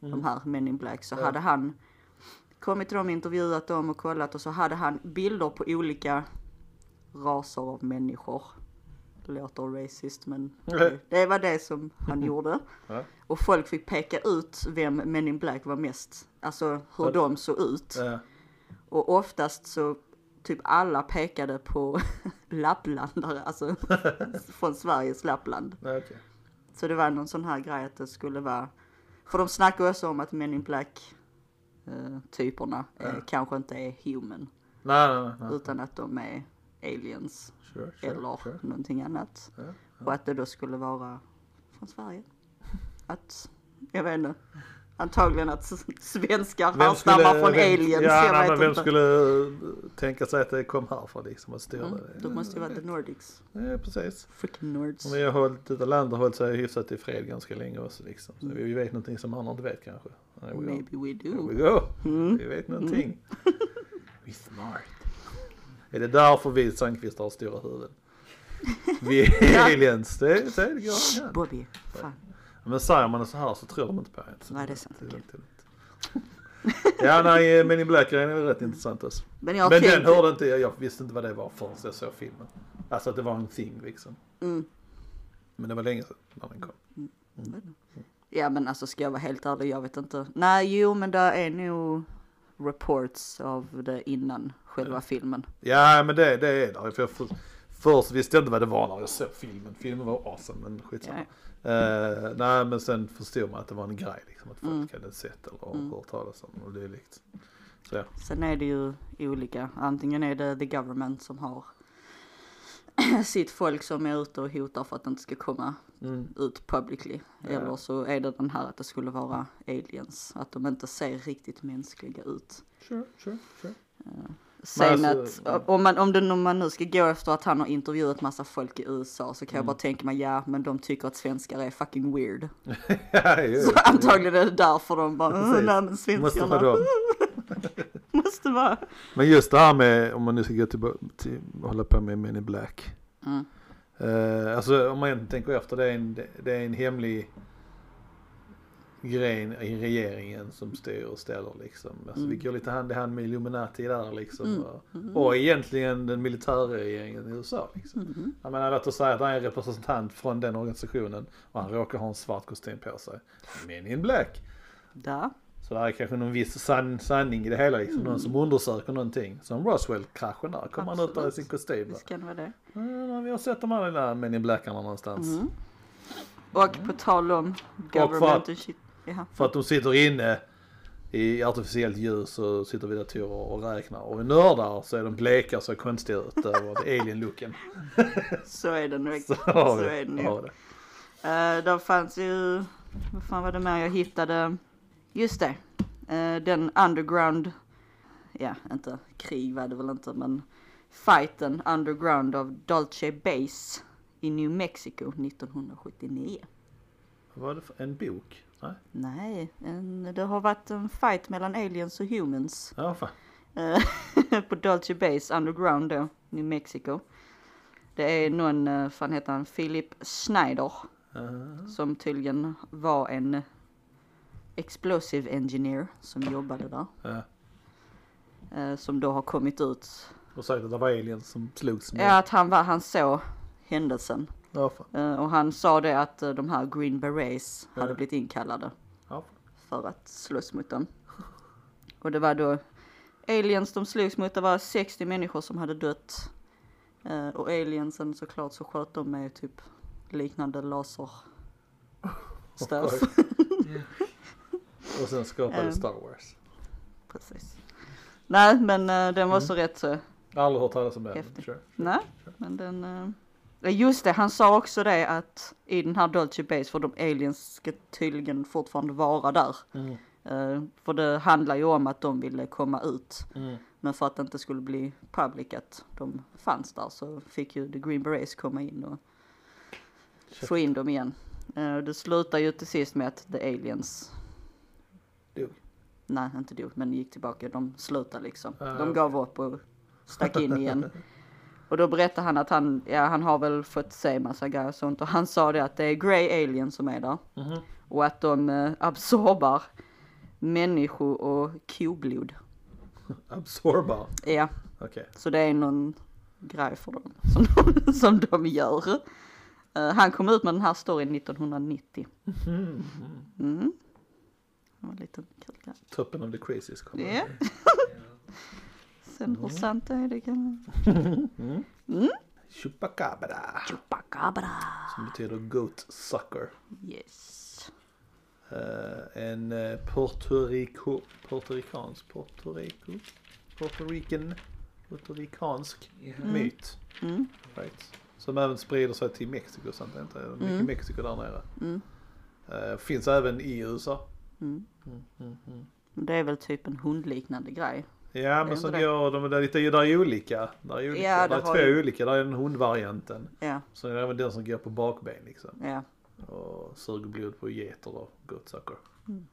de här Men in Black. Så Mm. Ja. hade han kommit till dem, intervjuat dem och kollat och så hade han bilder på olika raser av människor. Låter racist men Nej. det var det som han <laughs> gjorde. Och folk fick peka ut vem Men in Black var mest, alltså hur de såg ut. Och oftast så typ alla pekade på <laughs> lapplandare, alltså <laughs> från Sveriges Lappland. Så det var någon sån här grej att det skulle vara, för de snackar också om att Men in Black typerna eh, Ja. kanske inte är human, Nej, nej, nej. utan att de är aliens Sure, sure, eller sure. någonting annat. Ja, Och att det då skulle vara från Sverige. Att, jag vet inte, antagligen att svenskar härstammar från vem, aliens, Ja, nej, men vem inte. skulle eh, tänka sig att det kom härifrån liksom styra Mm, det? måste det vara the Nordics. Ja, precis. Freaking Nords. Och vi har hållit, detta land har hållit sig hyfsat i fred ganska länge också liksom. Så Mm. vi vet någonting som andra inte vet kanske. We go. Maybe we There we do. go. Mm. Vi vet någonting. <laughs> We smart. Är det därför vi Sandqvist har stora huvuden? vi är <laughs> aliens. Det, det, går. Bobby, fan. Men säger man det så här så tror de inte på en. Så Nej, det är sant, Det det ja, nej, Men in Black är rätt intressant alltså. Men jag Men den hörde inte jag, visste inte vad det var förrän jag såg filmen. Alltså att det var en thing liksom. mm, Men det var länge sedan när den kom. ja men alltså ska jag vara helt ärlig, jag vet inte. Nej, jo men det är nog reports av det innan själva filmen. Ja, men det, det är där. För jag för, först visste jag inte vad det var när jag såg filmen. Filmen var awesome, men skitsamma. Eh, nej, men sen förstod man att det var en grej liksom. Att folk Mm. hade sett eller Mm. hört talas om och dylikt. Så ja. Sen är det ju olika. Antingen är det the government som har <clears throat> sitt folk som är ute och hotar för att det inte ska komma Mm. ut publicly. Ja. Eller så är det den här att det skulle vara aliens. Att de inte ser riktigt mänskliga ut. Sure, sure, sure. Sen alltså, att om man, om, det, om man nu ska gå efter att han har intervjuat massa folk i USA så kan jag Mm. bara tänka mig ja men de tycker att svenskar är fucking weird. <laughs> ja, ju. Så antagligen är det därför de bara "Åh, Precis. nej men Måste svenskarna vara dem. <laughs> måste vara. Men just det här med, om man nu ska gå till, till hålla på med Men in Black. Mm. Eh, alltså om man tänker efter, det är en, det är en hemlig grej i regeringen som styr och ställer liksom. Alltså Mm. vi går lite hand i hand med Illuminati där liksom. Mm. Och, Mm. och egentligen den militärregeringen i USA liksom. Mhm. Jag menar låt oss säga att han är en representant från den organisationen och han råkar ha en svart kostym på sig. Men in black. Där. Så det är kanske någon viss san sanning i det hela liksom. Någon som undersöker någonting. Som Roswell-kraschen där. Kommer han ut där i sin kostym. Visst kan vara det. Ja, vi har sett de här lilla Men in Blackarna någonstans. Mm. Och på tal om government och shit. För att de sitter inne i artificiellt ljus och sitter vid datorer och räknar. Och i nördar så är de bleka ser konstiga ut över alien-looken. <laughs> Så är det nog. Så Så är det nog. det. Uh, där fanns ju, vad fan var det mer jag hittade? Just det, Eh, den underground, ja inte krig var det väl inte men fighten underground av Dolce Base i New Mexico 1979. Vad var det för en bok? Nej? Nej, en, det har varit en fight mellan aliens och humans Ja, fan. eh, <laughs> på Dolce Base underground då, New Mexico. Det är någon, eh, fan heter han, Philip Schneider. Uh, som tydligen var en explosive engineer som jobbade där. Eh, som då har kommit ut. Och sagt att det var aliens som slogs med. Ja, att han var, han såg händelsen. Ja. Eh, och han sa det att eh, de här Green Berets hade blivit inkallade Ja, för att slåss mot dem. Och det var då aliens de slogs mot, det var 60 människor som hade dött. Eh, och aliensen såklart så sköt de med typ liknande laser. <laughs> Stuff. <laughs> Och sen skapade. Star Wars. Precis. Nej, men den var Mm. så rätt så. Jag har aldrig hört talas om. Häftigt. Sure. Nej, men den... Just det, han sa också det att i den här Dolce Base, för de aliens ska tydligen fortfarande vara där. Mm. Eh, för det handlar ju om att de ville komma ut. Mm. Men för att det inte skulle bli public att de fanns där så fick ju The Green Berets komma in och få in dem igen. Eh, det slutar ju till sist med att The Aliens Dog. Nej, inte dog, men gick tillbaka. De slutade liksom. Ah, De gav upp och stack in igen. <laughs> Och då berättade han att han, ja han har väl fått se massa grejer och sånt. Och han sa det att det är Grey Alien som är där. Mhm. Och att de eh, absorbar människo och koblod. <laughs> Absorbar. Ja, Okej. så det är någon grej för dem <laughs> som de, som de gör. Eh, han kom ut med den här storyn 1990. Mm. Mm. Det var en liten kul grej. Toppen av the crazies kommer. Ja. <laughs> Sen hur sant det är det kan Mm. Mm. Chupacabra. Chupacabra. Som betyder goat sucker. Yes. Eh, en uh, Puerto Rico, puertoricansk, Puerto Rico, Puerto Rican, puertoricansk myt. Mm. Right. Som även sprider sig till Mexiko, sant det inte? Mycket Mm. Mexiko där nere. Mm. Eh, finns även i USA. Mm. Mm, mm, mm. Det är väl typ en hundliknande grej. Ja Är men så går de, det är lite, där är olika. Där är, olika. Ja, där det är två ju- olika, där är den hundvarianten. Ja, Så är det även den som går på bakben liksom. ja. Och suger blod på getter och goatsucker. Mm.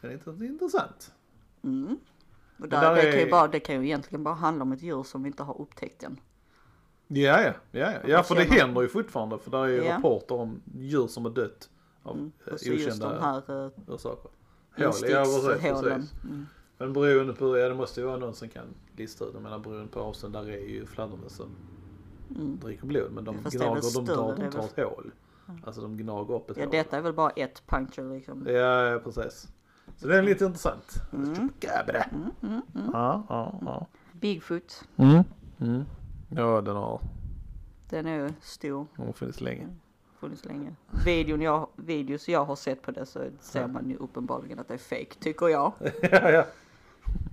Det är lite intressant. Mm. Och Det där, där det, kan ju är- bara, det kan ju egentligen bara handla om ett djur som vi inte har upptäckt än. Ja, ja, ja, ja. ja för det händer ju fortfarande. För det är ju Ja. rapporter om djur som har dött av Mm. eh, Och så just de okända här uh, orsaker. Hål, ja, precis, precis. Mm. Men beroende på, ja det måste ju vara någon som kan lista ut. Jag menar beroende på avstånd, där är ju fladdermöss som Mm. dricker blod. Men de Fast gnager, de tar, de tar ett hål. Alltså de gnager upp ett Ja, hål. detta är väl bara ett puncture liksom. Ja, ja, precis. Så det är lite intressant. Mm. Mm, mm, mm. Ja, ja, ja. Bigfoot, Mm. Mm. Ja, den har, den är ju stor, den har funnits länge. funnits länge. Videon jag, videos jag har sett på det så ser man ju uppenbarligen att det är fake, tycker jag. <laughs> ja, ja.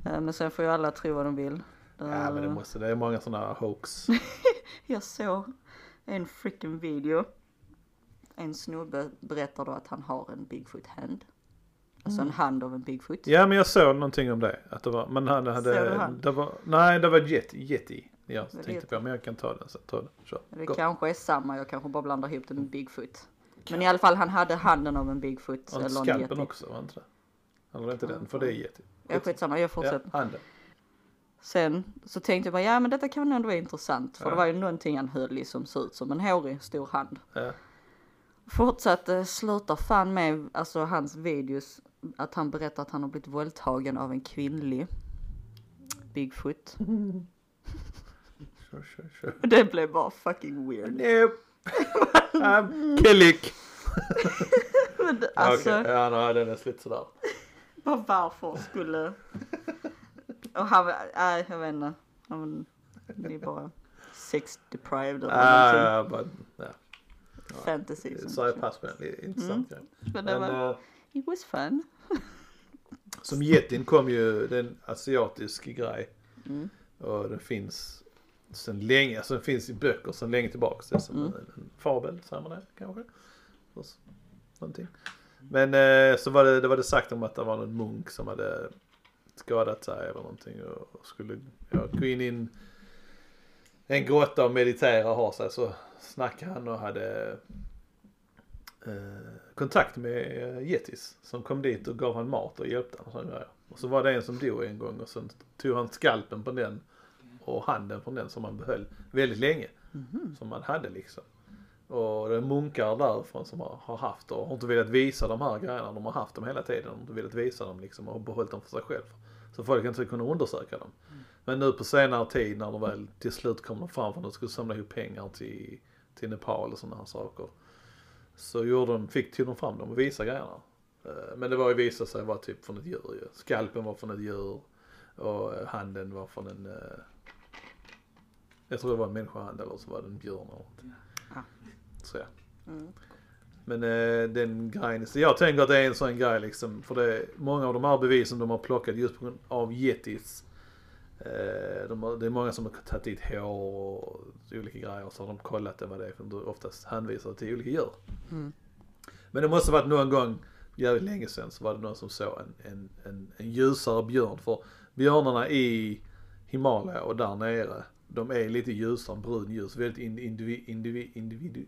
Eh, Men sen får ju alla tro vad de vill. Ja, men det Eh, måste, det är många sådana hoax. <laughs> Jag såg en freaking video. En snubbe berättar då att han har en Bigfoot hand. Alltså en hand av en Bigfoot. Ja, men jag såg någonting om det. Att det var, men han Såg hade, du han? det var, nej det var Yeti, Yeti jag tänkte heter på. Men jag kan ta den sen. Ta den, kör. Det Gå. kanske är samma, jag kanske bara blandar ihop det med Bigfoot. Men i alla fall han hade handen av en Bigfoot. Och Eller en skalpen yeti. också, var inte det? Eller inte den? För det är Yeti. Ja skitsamma, jag Ja, fortsätter. handen. Sen så tänkte jag bara, ja men detta kan väl ändå vara intressant. För Ja. det var ju någonting han höll i som såg ut som en hårig stor hand. Ja. Fortsatte, slutar fan med, alltså hans videos, att han berättar att han har blivit våldtagen av en kvinnlig Bigfoot. Kör, kör, kör. <laughs> Det blev bara fucking weird. Nope. I'm det- <laughs> Alltså, Okej, ja, nej, den är lite sådär. Bara varför skulle... Och han, nej jag vet inte. Han, är bara sex deprived eller Ah, någonting. ja, bara, ja. Fantasy. Så är det pass på den. Intressant grej. Men det Men, var, eh, it was fun. som Yetin kom ju, det är en asiatisk grej. Mm. Och den finns sen länge, alltså den finns i böcker sen länge tillbaks. Det är som Mm. en, en fabel, man det kanske? Någonting. Men eh, så var det, det var det sagt om att det var någon munk som hade skadat sig eller någonting och skulle ja, gå in i en, en grotta och meditera och ha sig. Så snackade han och hade eh, kontakt med eh, Yetis som kom dit och gav han mat och hjälpte honom och sådana grejer. Och så var det en som dog en gång och sen tog han skalpen på den och handen från den som han behöll väldigt länge. Som man hade liksom. Och det är munkar därifrån som har, haft och har inte velat visa de här grejerna. De har haft dem hela tiden. De har inte velat visa dem liksom och behållit dem för sig själv. Så folk inte kunna undersöka dem. Men nu på senare tid när de väl till slut kom fram för att de skulle samla ihop pengar till, till Nepal och sådana här saker. Så gjorde de, fick till de fram dem och visade grejerna. Eh, men det var ju visat sig vara typ från ett djur ju. Skalpen var från ett djur och eh, handen var från en eh, jag tror det var en människohand eller så var det en björn eller någonting. Ja. Så ja. Mm. Men eh, den grejen, så jag tänker att det är en sån grej liksom. För det många av de här bevisen de har plockat just på grund av yetis. Eh, de har, det är många som har tagit dit hår och olika grejer och så har de kollat det vad det är. För de oftast hänvisar till olika djur. Mm. Men det måste varit någon gång, jävligt länge sedan, så var det någon som såg en, en, en, en ljusare björn. För björnarna i Himalaya och där nere, de är lite ljusare, brun ljus. Väldigt in, indivi, indivi, individu.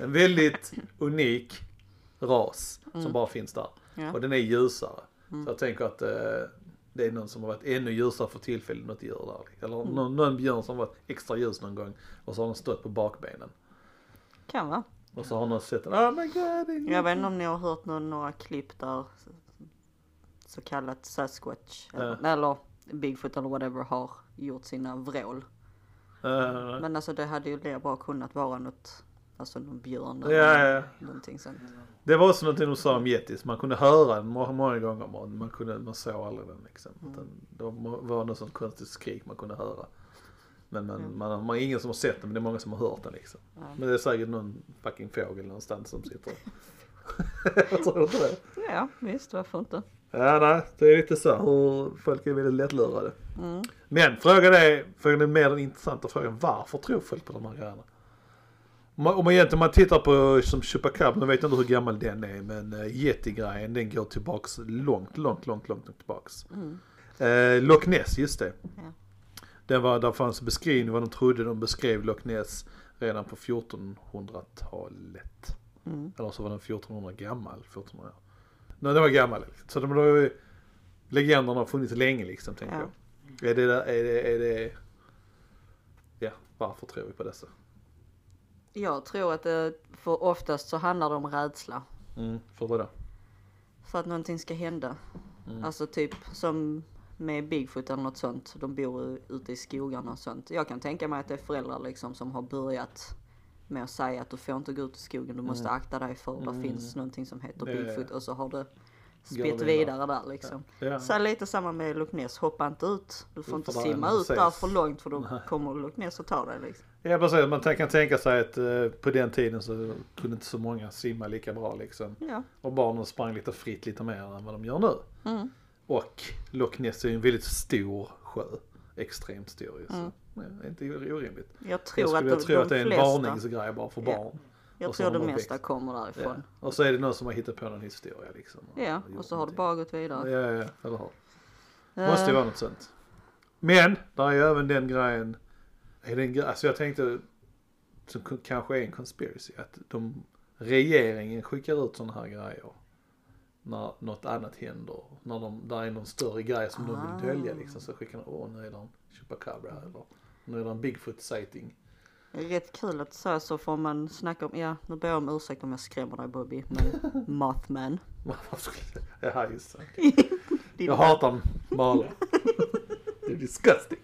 En väldigt unik ras som bara finns där. Ja. Och den är ljusare. Så jag tänker att eh, det är någon som har varit ännu ljusare för tillfället, något djur där. Eller någon, någon björn som varit extra ljus någon gång och så har den stått på bakbenen. Kan vara. Och så har någon sett den, oh my god. Jag vet inte om ni har hört någon, några klipp där så kallat Sasquatch eller, eller Bigfoot eller whatever har gjort sina vrål. Men alltså det hade ju bra kunnat vara något, alltså någon björn Ja, ja, ja. någonting sånt. Det var också någonting de sa om yetis. Man kunde höra den må- många gånger men man, kunde, man såg aldrig den liksom. Utan Det var- något sånt konstigt skrik man kunde höra. Men man, man, man är ingen som har sett den men det är många som har hört den liksom. Ja. Men det är säkert någon fucking fågel någonstans som sitter. <laughs> Jag tror inte det. Ja visst, varför inte? Ja nej, det är lite så hur folk är väldigt lättlurade. Mm. Men frågan är, frågan är mer den intressanta frågan, varför tror folk på de här grejerna? Om man, om man egentligen om man tittar på som Chupacabra, nu vet jag inte hur gammal den är, men uh, Yeti-grejen den går tillbaks långt, långt, långt, långt tillbaks. Mm. Eh, Loch Ness, just det. Ja. Den var, där fanns beskrivning vad de trodde, de beskrev Loch Ness redan på 1400-talet. Mm. Eller så var den 1400 gammal, 1400 Nej, den var gammal. Så de ju, legenderna har funnits länge liksom, tänker Ja. jag. Är det, är det, är det, ja, varför tror vi på dessa? Jag tror att det, för oftast så handlar det om rädsla. Mm, för vadå? För att någonting ska hända. Mm. Alltså typ som med Bigfoot eller något sånt. De bor ute i skogarna och sånt. Jag kan tänka mig att det är föräldrar liksom som har börjat med att säga att du får inte gå ut i skogen. Du måste akta dig för det finns någonting som heter Mm. Ja, Bigfoot. Och så har det Det vidare där liksom. Ja. Så lite samma med Loch Ness. Hoppa inte ut. Du får Du inte simma ut där för långt för då kommer Loch Ness och tar dig liksom. Ja precis, man kan tänka sig att eh, på den tiden så kunde inte så många simma lika bra liksom. Ja. Och barnen sprang lite fritt lite mer än vad de gör nu. Mm. Och Loch Ness är ju en väldigt stor sjö. Extremt stor ju. Så. Mm. Ja, inte orimligt. Jag Jag tror skulle att jag de, tror de att det är en flesta, varningsgrej bara för barn. Jag och tror det de mesta växt. kommer Ja. därifrån. Och så är det någon som har hittat på någon historia liksom. Ja, gjort och så har det bara gått vidare. Ja, ja, eller hur? Måste ju vara något sånt. Men, där är ju även den grejen. Är det en grej, alltså jag tänkte, som kanske är en conspiracy, att de, regeringen skickar ut sådana här grejer. När något annat händer. När de, där är någon större grej som de Ah. vill dölja liksom. Så skickar de, åh nu är det en chupacabra eller nu är det en bigfoot sighting. Rätt kul att säga så får man snacka om, ja nu ber jag om ursäkt om jag skrämmer dig Bobby, men <laughs> Mothman. Jaha just det. <laughs> Jag hatar malar. <laughs> det är disgusting.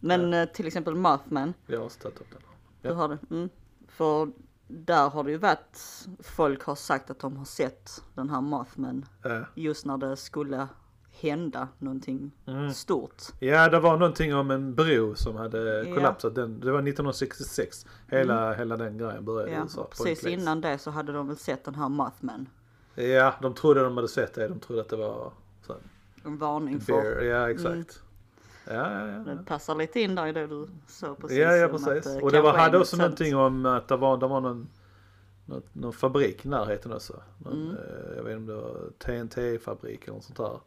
Men eh, till exempel Mothman, Jag har tagit upp den. du Ja. har det? Mm. För där har det ju varit, folk har sagt att de har sett den här Mothman Eh, just när det skulle hända någonting Mm. stort. Ja, det var någonting om en bro som hade Ja. Mm. kollapsat. Den, det var 1966. Hela, hela den grejen började Ja, USA. precis innan det så hade de väl sett den här Mothman. Ja, de trodde de hade sett det. De trodde att det var så, En varning för. Ja, exakt. Ja, ja, ja. det passar lite in där i det du sa precis. Ja, ja precis. att, eh, och det var, hade också någonting om att det var, det var någon, någon, någon fabrik i närheten också. Någon, Mm. eh, Jag vet inte om det var TNT-fabrik eller något sånt där.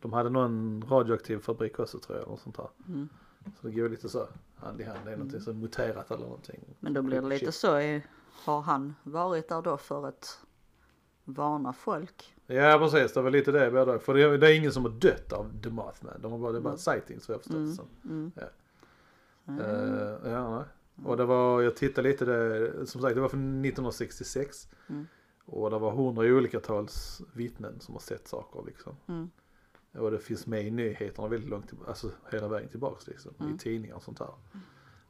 De hade någon radioaktiv fabrik också tror jag. Något sånt där. Mm. Så det går lite så hand i hand. Det är någonting som muterat eller någonting. Men då blir det lite så, har han varit där då för att varna folk? Ja precis, det var lite det både. För det är, det är ingen som har dött av The Mothman. De har bara, det är bara Mm. sightings så jag förstått Mm. som. Mm. Ja. Mm. Eh, ja, nej. Och det var, jag tittade lite det, som sagt det var från 1966. Mm. Och det var hundra olika tals vittnen som har sett saker liksom. Och det finns med i nyheterna väldigt långt alltså hela vägen tillbaks liksom. Mm. I tidningar och sånt där.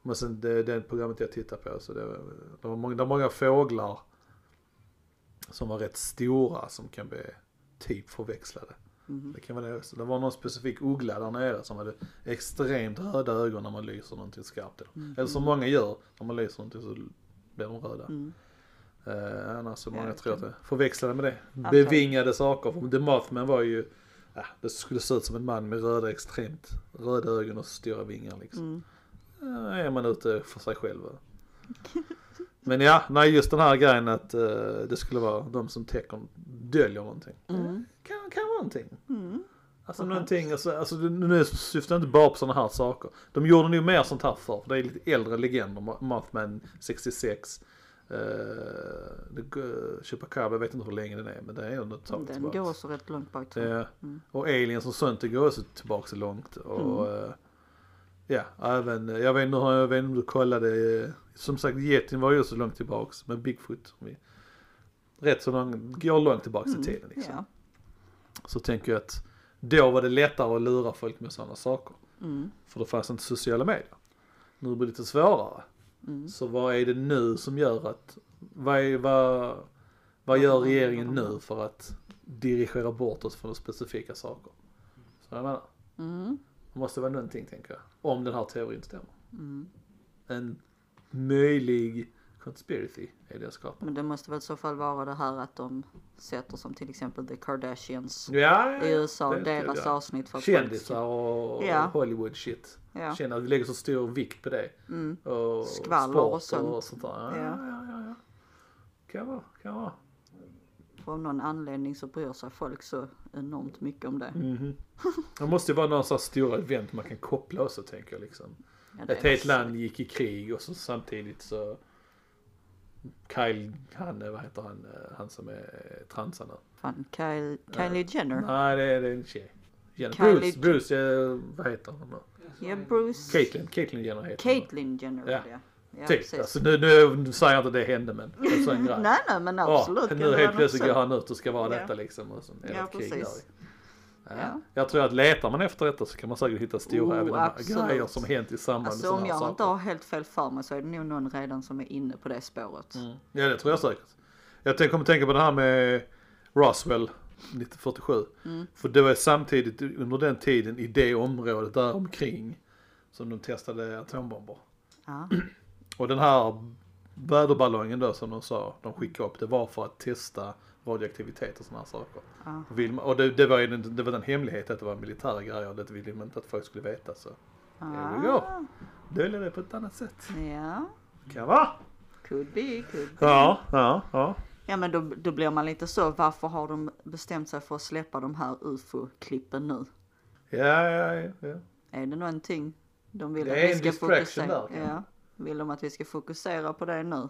Men sen det, det programmet jag tittade på så det var, det var många, det var många fåglar som var rätt stora som kan bli typ förväxlade. Mm. Det kan vara det också. Det var någon specifik uggla där nere som hade extremt röda ögon när man lyser någonting skarpt. Mm. Eller som många gör, när man lyser någonting så blir de röda. Mm. Eh, annars så många Ja, tror att det förväxlade med det. Bevingade saker. För The Mothman var ju, ja, det skulle se ut som en man med röda extremt röda ögon och stora vingar liksom. Mm. Eh, är man ute för sig själv. <laughs> Men ja, nej just den här grejen att eh, det skulle vara de som täcker, döljer någonting. Mm. Kan, kan vara någonting. Mm. Alltså Okej. någonting, alltså, alltså nu syftar jag inte bara på sådana här saker. De gjorde nog mer sånt här förr, för det är lite äldre legender. Ma- Mothman 66. Uh, Chupacabra, vet inte hur länge den är men det är ändå ett tag Den tillbaks. går så rätt långt bak tror jag. Ja. Mm. Och aliens och sånt det går också tillbaka så långt. Och eh, ja, även, jag vet inte, jag vet inte om du kollade, eh, som sagt Yetin var ju så långt tillbaks med Bigfoot. Rätt så långt, går långt tillbaks i Mm. tiden liksom. Ja. Så tänker jag att då var det lättare att lura folk med sådana saker. Mm. För det fanns inte sociala medier. Nu blir det lite svårare. Mm. Så vad är det nu som gör att, vad, är, vad, vad gör regeringen nu för att dirigera bort oss från specifika saker? Så jag menar, Mm. det måste vara någonting tänker jag. Om den här teorin stämmer. Mm. En möjlig conspiracy är det jag skapar. Men det måste väl i så fall vara det här att de sätter som till exempel The Kardashians Ja, ja, i. USA, Det- deras ja. avsnitt för att Kändisar och Ja. Hollywood shit. Ja. Känner att vi lägger så stor vikt på det. Mm. Och Skvaller sport och sånt. Och sånt där. Ja, Ja. ja, ja, ja. Kan vara, kan vara. För av någon anledning så bryr sig folk så enormt mycket om det. Mhm. Det måste ju vara någon sån här stora event man kan koppla också tänker jag liksom. Ja, det Ett helt land gick i krig och så samtidigt så Kyle, han, eh, vad heter han, eh, han som är transa nu? Fan, Kyle, Kylie Jenner. Nej det är, det är en tjej. Jenny. Kylie Bruce, Bruce, eh, vad heter han nu? Ja, Bruce. Caitlyn, Caitlyn Jenner heter hon. Caitlyn Jenner, Ja. ja. ja Typ, precis. alltså nu, nu, nu säger jag inte det hände men det är så en <laughs> grej. Nej, nej, men Ja, absolut. kan nu det helt plötsligt går han ut och ska vara Ja. detta liksom. Och så Ja, precis. Ja. Ja. Jag tror att letar man efter detta så kan man säkert hitta stora Oh, evenemang, grejer som hänt i samband med Alltså sådana om här jag saker. inte har helt fel för mig så är det nog någon redan som är inne på det spåret. Mm. Ja det tror jag säkert. Jag tänk- kommer tänka på det här med Roswell 1947. Mm. För det var samtidigt under den tiden i det området där omkring som de testade atombomber. Ja. Och den här väderballongen då som de sa, de skickade upp, det var för att testa radioaktivitet och sådana saker. Ja. Vill man, och det, det, var ju den, det var den hemlighet att det var militära grejer och det ville man inte att folk skulle veta så. There we go. Ah, Dölja det på ett annat sätt. ja, Kan vara. could be, could be. Ja, ja, ja. Ja men då, då blir man lite så, varför har de bestämt sig för att släppa de här ufo-klippen nu? Ja, ja, ja. ja. Är det någonting de vill Det att vi ska fokusera kanske. Ja, vill de att vi ska fokusera på det nu?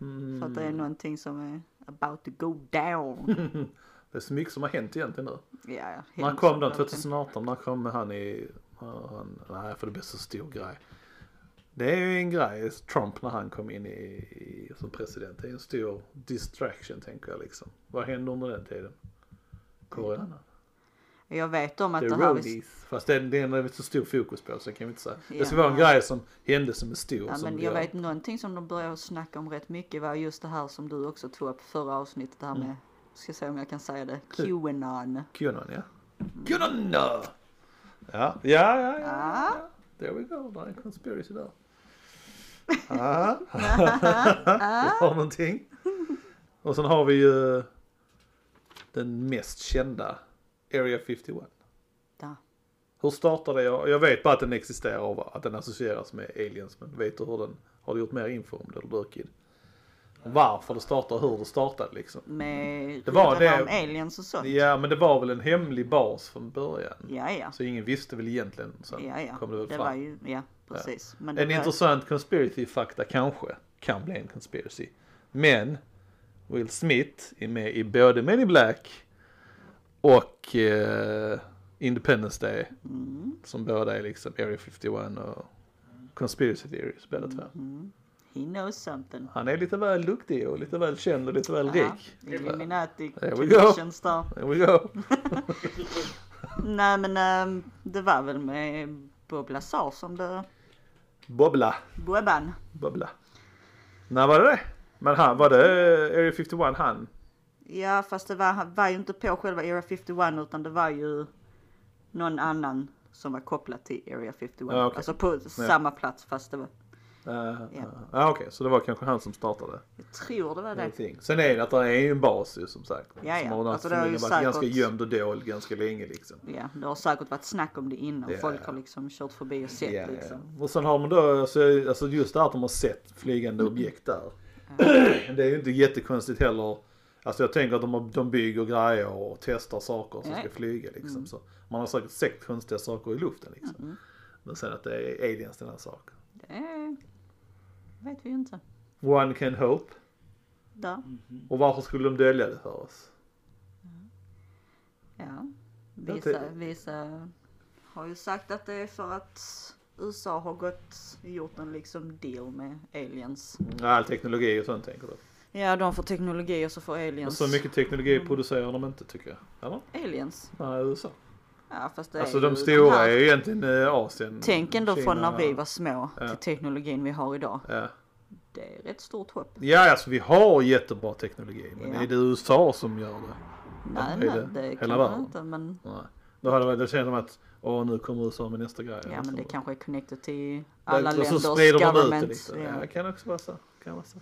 Mm. För att det är någonting som är about to go down. <laughs> Det är så mycket som har hänt egentligen nu. ja, ja, När kom den? verkligen. 2018? När kom han i... Han, nej, för det blir så stor grej. Det är ju en grej, Trump när han kom in i, i, som president. Det är en stor distraction tänker jag liksom. Vad hände under den tiden? Koreanerna. Jag vet om att Det det är här... roadies. Fast den, den är så stor fokus på så kan vi inte säga. Det ska Ja. vara en grej som hände som är stor. Ja, som men jag vet någonting som de började snacka om rätt mycket var just det här som du också tog upp förra avsnittet, det här Mm. med, ska se om jag kan säga det, Qanon. Qanon ja. Qanon! Ja, ja, ja, ja. Ah. ja. There we go, det är en conspiracy där. <laughs> Ah. Du <laughs> har någonting. Och sen har vi ju den mest kända Area 51. Ja. Hur startade jag? Jag vet bara att den existerar och att den associeras med aliens. Men vet du hur den, har du gjort mer info om det eller Durkid? Varför det startade, hur det startade liksom. Med Det var det- om aliens och sånt. Ja men det var väl en hemlig bas från början. Ja, ja. Så ingen visste väl egentligen. Sen Ja, ja. kom det väl Det fram. var ju, ja precis. Men En det var, intressant conspiracy fakta kanske kan bli en conspiracy. Men Will Smith är med i både Men in Black och eh, Independence Day. Mm, Som båda är liksom Area 51 och conspiracy theories båda två. mm. He knows something. Han är lite väl duktig och lite väl känd och lite väl rik. Illuminati There we go. connections där. There we go. <laughs> Nej men ehm, det var väl med Bob Lazar som det, Bobbla. Bobban. Bubbla. När var det det? Men han, var det Area 51 han? Ja fast det var, var ju inte på själva Area 51 utan det var ju någon annan som var kopplad till Area 51. Ja, okej. Alltså på samma plats fast det var, Ja, Ja. uh, okej, så det var kanske han som startade. jag tror det var det. Allting. Sen är det att det är ju en bas ju som sagt. Ja, ja. Som har Alltså, det har varit ganska säkert- gömd och dold ganska länge liksom. Ja, det har säkert varit snack om det innan. Ja, Folk ja. har liksom kört förbi och sett Ja, liksom. ja. Och sen har man då, alltså, alltså just det här att de har sett flygande objekt där. <clears throat> Det är ju inte jättekonstigt heller. Alltså jag tänker att de, de bygger grejer och testar saker som Ja. ska flyga liksom. Mm. Så man har säkert sett konstiga saker i luften liksom. Men sen att det är aliens den här saken. Det är... vet vi ju inte. One can hope. Där. Och varför skulle de dölja det för oss? Ja. Vissa, vissa har ju sagt att det är för att USA har gått, gjort en liksom deal med aliens. Ja, all teknologi och sånt tänker du. Ja, de får teknologi och så får Och aliens. så mycket teknologi producerar de inte tycker jag. Eller? Aliens. Nej, USA. Ja, fast det Alltså är de stora här- är ju egentligen eh, Asien. Tänk ändå från Kina, när vi var små Ja. till teknologin vi har idag. Ja. Det är rätt stort hopp. ja, alltså vi har jättebra teknologi. Men Ja. är det USA som gör det? Nej, nej, det det kan man inte. Men, Nej. Då hade det, det känns som att, åh nu kommer USA med nästa grej. ja, men det kanske är connected till Det- alla och länders så sprider de ut det lite. Ja. det kan också vara så. Kan vara så.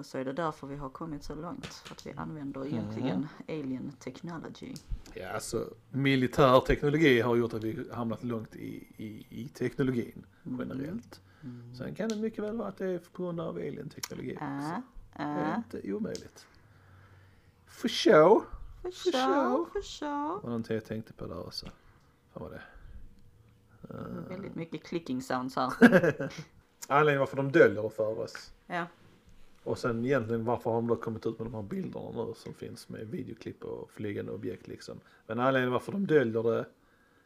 Och så är det därför vi har kommit så långt. För att vi använder egentligen alien technology. Ja, alltså militär teknologi har gjort att vi hamnat långt i, i, i teknologin generellt. Mm. Sen kan det mycket väl vara att det är på grund av alien-teknologi också. Äh, Det är äh. inte omöjligt. For show. För show. show, för show. var någonting jag tänkte på där också. Vad var det? Väldigt mycket clicking sounds här. <laughs> Anledningen varför de döljer det för oss. Ja. Och sen egentligen varför har de då kommit ut med de här bilderna nu som finns med videoklipp och flygande objekt liksom. Men anledningen varför de döljer det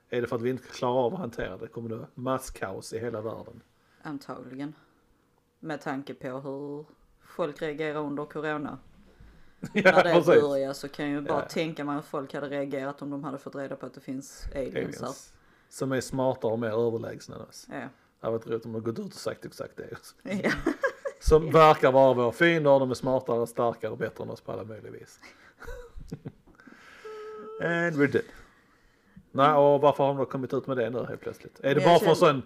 Är det för att vi inte klarar av att hantera det? Kommer det masskaos i hela världen? Antagligen. Med tanke på hur folk reagerar under corona. <laughs> ja, När det precis. började så kan jag ju bara Ja. tänka mig hur folk hade reagerat om de hade fått reda på att det finns aliens, Aliens. Som är smartare och mer överlägsna än oss. här. Det hade varit roligt om de gått ut och sagt exakt det. <laughs> Ja. Som verkar vara våra fiender, de är smartare, starkare och bättre än oss på alla möjliga vis. <laughs> And we're dead. Nej, och varför har de då kommit ut med det nu helt plötsligt? Är det bara för, sån,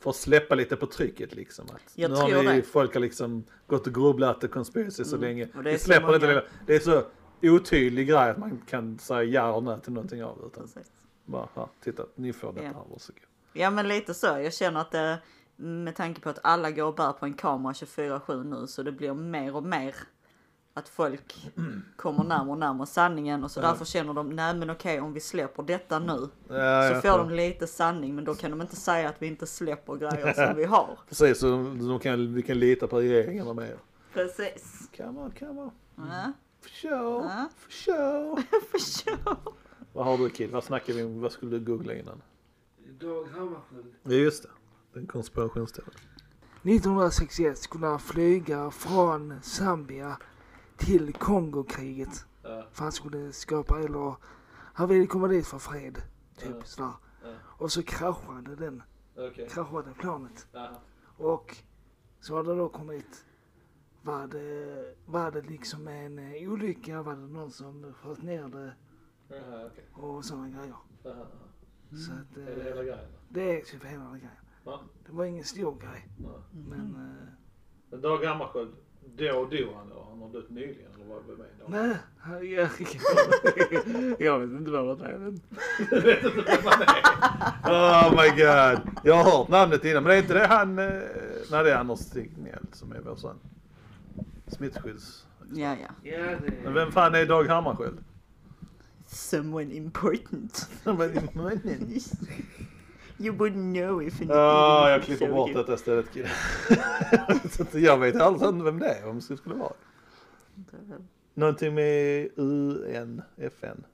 för att släppa lite på trycket liksom? Att Jag nu har tror ni, det. folk har liksom gått och grubblat och conspiracy så Mm. länge. Och det är släpper många- lite. Det är så otydlig grej att man kan säga ja och nej till någonting av det. Utan Precis. bara, här, titta, ni får detta Ja. här, varsågod. Ja men lite så. Jag känner att det, med tanke på att alla går och bär på en kamera 24-7 nu så det blir mer och mer att folk <clears throat> kommer närmare och närmare sanningen och så Ja. därför känner de nej men okej om vi släpper detta nu Ja, så får tror- de lite sanning men då kan de inte säga att vi inte släpper grejer som vi har. <laughs> Precis, så de, de kan, vi kan lita på regeringen och mer. Precis. Come on, come on. Ja, For sure, Ja. for sure. <laughs> för sure. Vad har du Kid? Vad snackar vi om? Vad skulle du googla innan? Dag Hammarskjöld. Ja just det. Den konspirationsteorin. 1961 skulle han flyga från Zambia till Kongokriget. Ja. För han skulle skapa, eller han ville komma dit för fred. Typ Ja. sådär. Ja. Och så kraschade den, Okej. kraschade planet. Aha. Och så har det då kommit, var det, var det liksom en eh, olycka, var det någon som sköt ner det Aha, okej. och sådana grejer. Aha. Så att Är det hela eh, grejen? det är typ hela grejen. Det var ingen stor grej, Ja. men eh, Men Dag Hammarskjöld, då dog han då? Han har dött nyligen eller vad med då? nej, jag, jag, jag vet inte vad det är. Oh my god. Jag har hört namnet innan men det är inte det han... eh, Nej det är Anders Tegnell som är vår son. Smittskydds... Ja ja. Ja, Men det, vem fan är Dag Hammarskjöld? Someone important. Men- <laughs> You wouldn't know if you Ja, jag klipper bort you. detta att <laughs> jag vet alls inte vem det är, om det skulle vara. Någonting med UN, FN.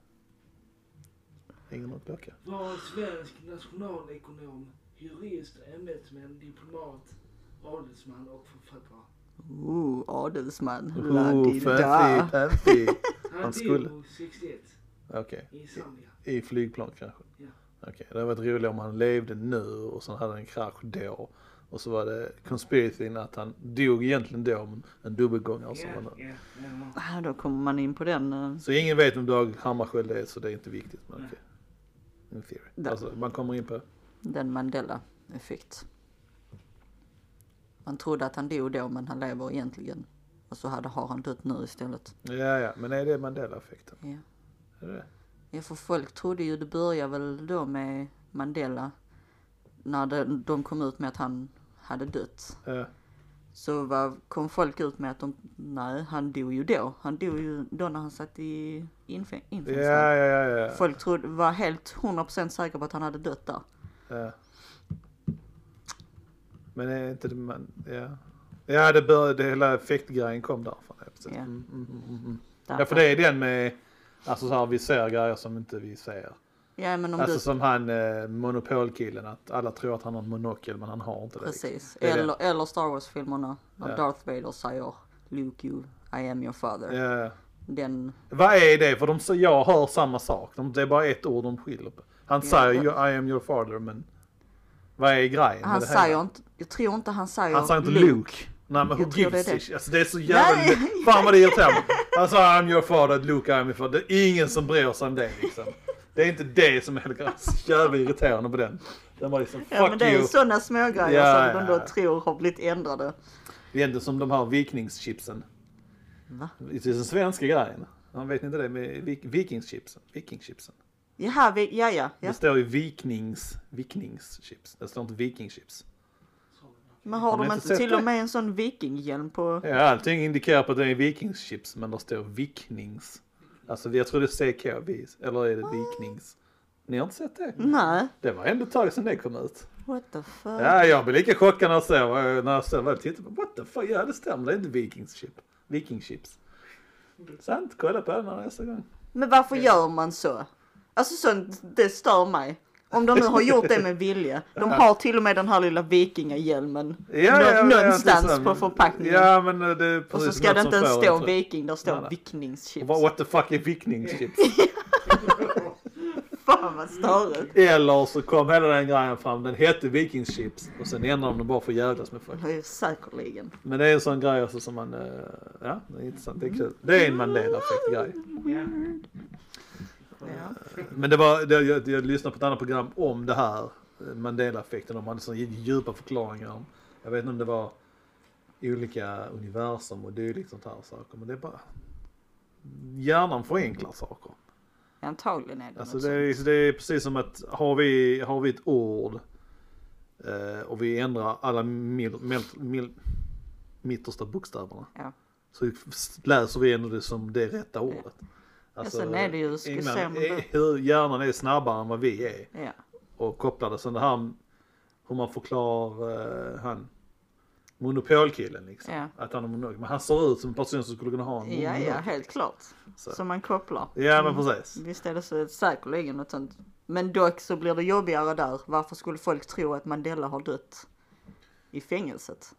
Ingen något klocka. var svensk nationalekonom, jurist, ämbetsman, diplomat, adelsman och författare. Ooh, adelsman. Oh, La-di-da. fancy, fancy. <laughs> Han, skulle- dog 61 Okej, i Zambia. i flygplan kanske? Ja. Okej, det hade varit roligt om han levde nu och sen hade han en krasch då. Och så var det conspiracyn att han dog egentligen då, men en dubbelgångare som var nu. Ah, Då kommer man in på den. eh, Så ingen vet vem Dag Hammarskjöld är så det är inte viktigt. Men okej. In theory. Ja. Alltså, man kommer in på Den Mandela-effekt. Man trodde att han dog då men han lever egentligen. Och så hade, har han dött nu istället. Ja, ja, men är det Mandela-effekten? Ja. Är det det? Ja för folk trodde ju det började väl då med Mandela. När det, de kom ut med att han hade dött. Ja, Så var, kom folk ut med att de, nej han dog ju då. Han dog ju då när han satt i infängelse. ja, ja. ja. Folk trodde, var helt 100% säkra på att han hade dött där. ja. Men är inte det man, ja. Ja, det började, det hela effektgrejen kom därifrån. Ja. Mm, mm, mm, mm. Ja, för det är den med, alltså så här, vi ser grejer som inte vi ser. Ja men om Alltså du, som han eh, monopolkillen, att alla tror att han har en monokel men han har inte det. precis. Det det. Eller, eller Star Wars-filmerna. När Ja. Darth Vader säger Luke you, I am your father. Ja. Den, Vad är det? För de, jag hör samma sak. De, det är bara ett ord de skiljer på. Han Ja. säger I am your father men vad är grejen han med det säger inte, jag tror inte han säger Han säger inte Luke. Nej men who är gives a shit? Alltså det är så jävla... Nej. Fan vad det irriterar mig. Han säger I'm your father, Luke I'm your father. Det är ingen som bryr sig om det liksom. Det är inte det som är hela. Så jävla irriterande på den. Den var liksom fuck Ja men det är you. sådana smågrejer Ja, som de då tror har blivit ändrade. Det är inte som de här vikingschipsen. Va? Det är den svenska grejen. Han vet inte det med vik vikingschipsen. Vikingchipsen. Jaha, vi, ja ja. ja. Det står ju viknings, vikningschips. Det står inte vikingchips. Men har Har de inte till det? och med en sån vikinghjälm på? Ja, allting indikerar på att det är vikingschips men det står viknings. Alltså jag tror det är CK, eller är det viknings? Ni har inte sett det? Nej. Det var ändå ett tag sedan det kom ut. What the fuck? Ja, jag blir lika chockad när jag ser, när jag jag tittar på. What the fuck, ja det stämmer, det är inte vikingschip. Vikingchips. Sant, kolla på den nästa gång. Men varför gör man så? Alltså sånt, det stör mig. Om de nu har gjort det med vilje. De har till och med den här lilla vikingahjälmen Ja, ja, ja, nå- ja, någonstans på förpackningen. Ja, men eh, det är och så ska det inte ens stå viking, där står. Vad- What the fuck är vickningschips? <laughs> Fan vad störigt. Eller så kom hela den grejen fram, den hette vikingschips och sen ändrade de den bara för att jävlas med folk. Säkerligen. Men det är en sån grej också som man, eh, ja det är intressant, det är kul. Det är en Mandela-effekt grej. Ja. Men det var, det, jag, jag lyssnade på ett annat program om det här, eh, Mandela-effekten, de hade så djupa förklaringar om, jag vet inte om det var olika universum och dylikt sånt här saker, men det är bara, hjärnan förenklar saker. Antagligen är det Alltså det, är, det är precis som att har vi, har vi ett ord eh, och vi ändrar alla mil, mil, mil, mittersta bokstäverna. Ja. Så läser vi ändå det som det rätta ordet. Alltså, sen är det ju- eh, hur hjärnan är snabbare än vad vi är. Ja. Och kopplade. Så det här hur man förklarar eh, han monopolkillen liksom. Ja. Att han är monopol. Men han ser ut som en person som skulle kunna ha en ja, monopol. ja, helt klart. Så. Så man kopplar. Ja men precis. Visst är det så säkerligen något sånt. Men dock så blir det jobbigare där. Varför skulle folk tro att Mandela har dött i fängelset?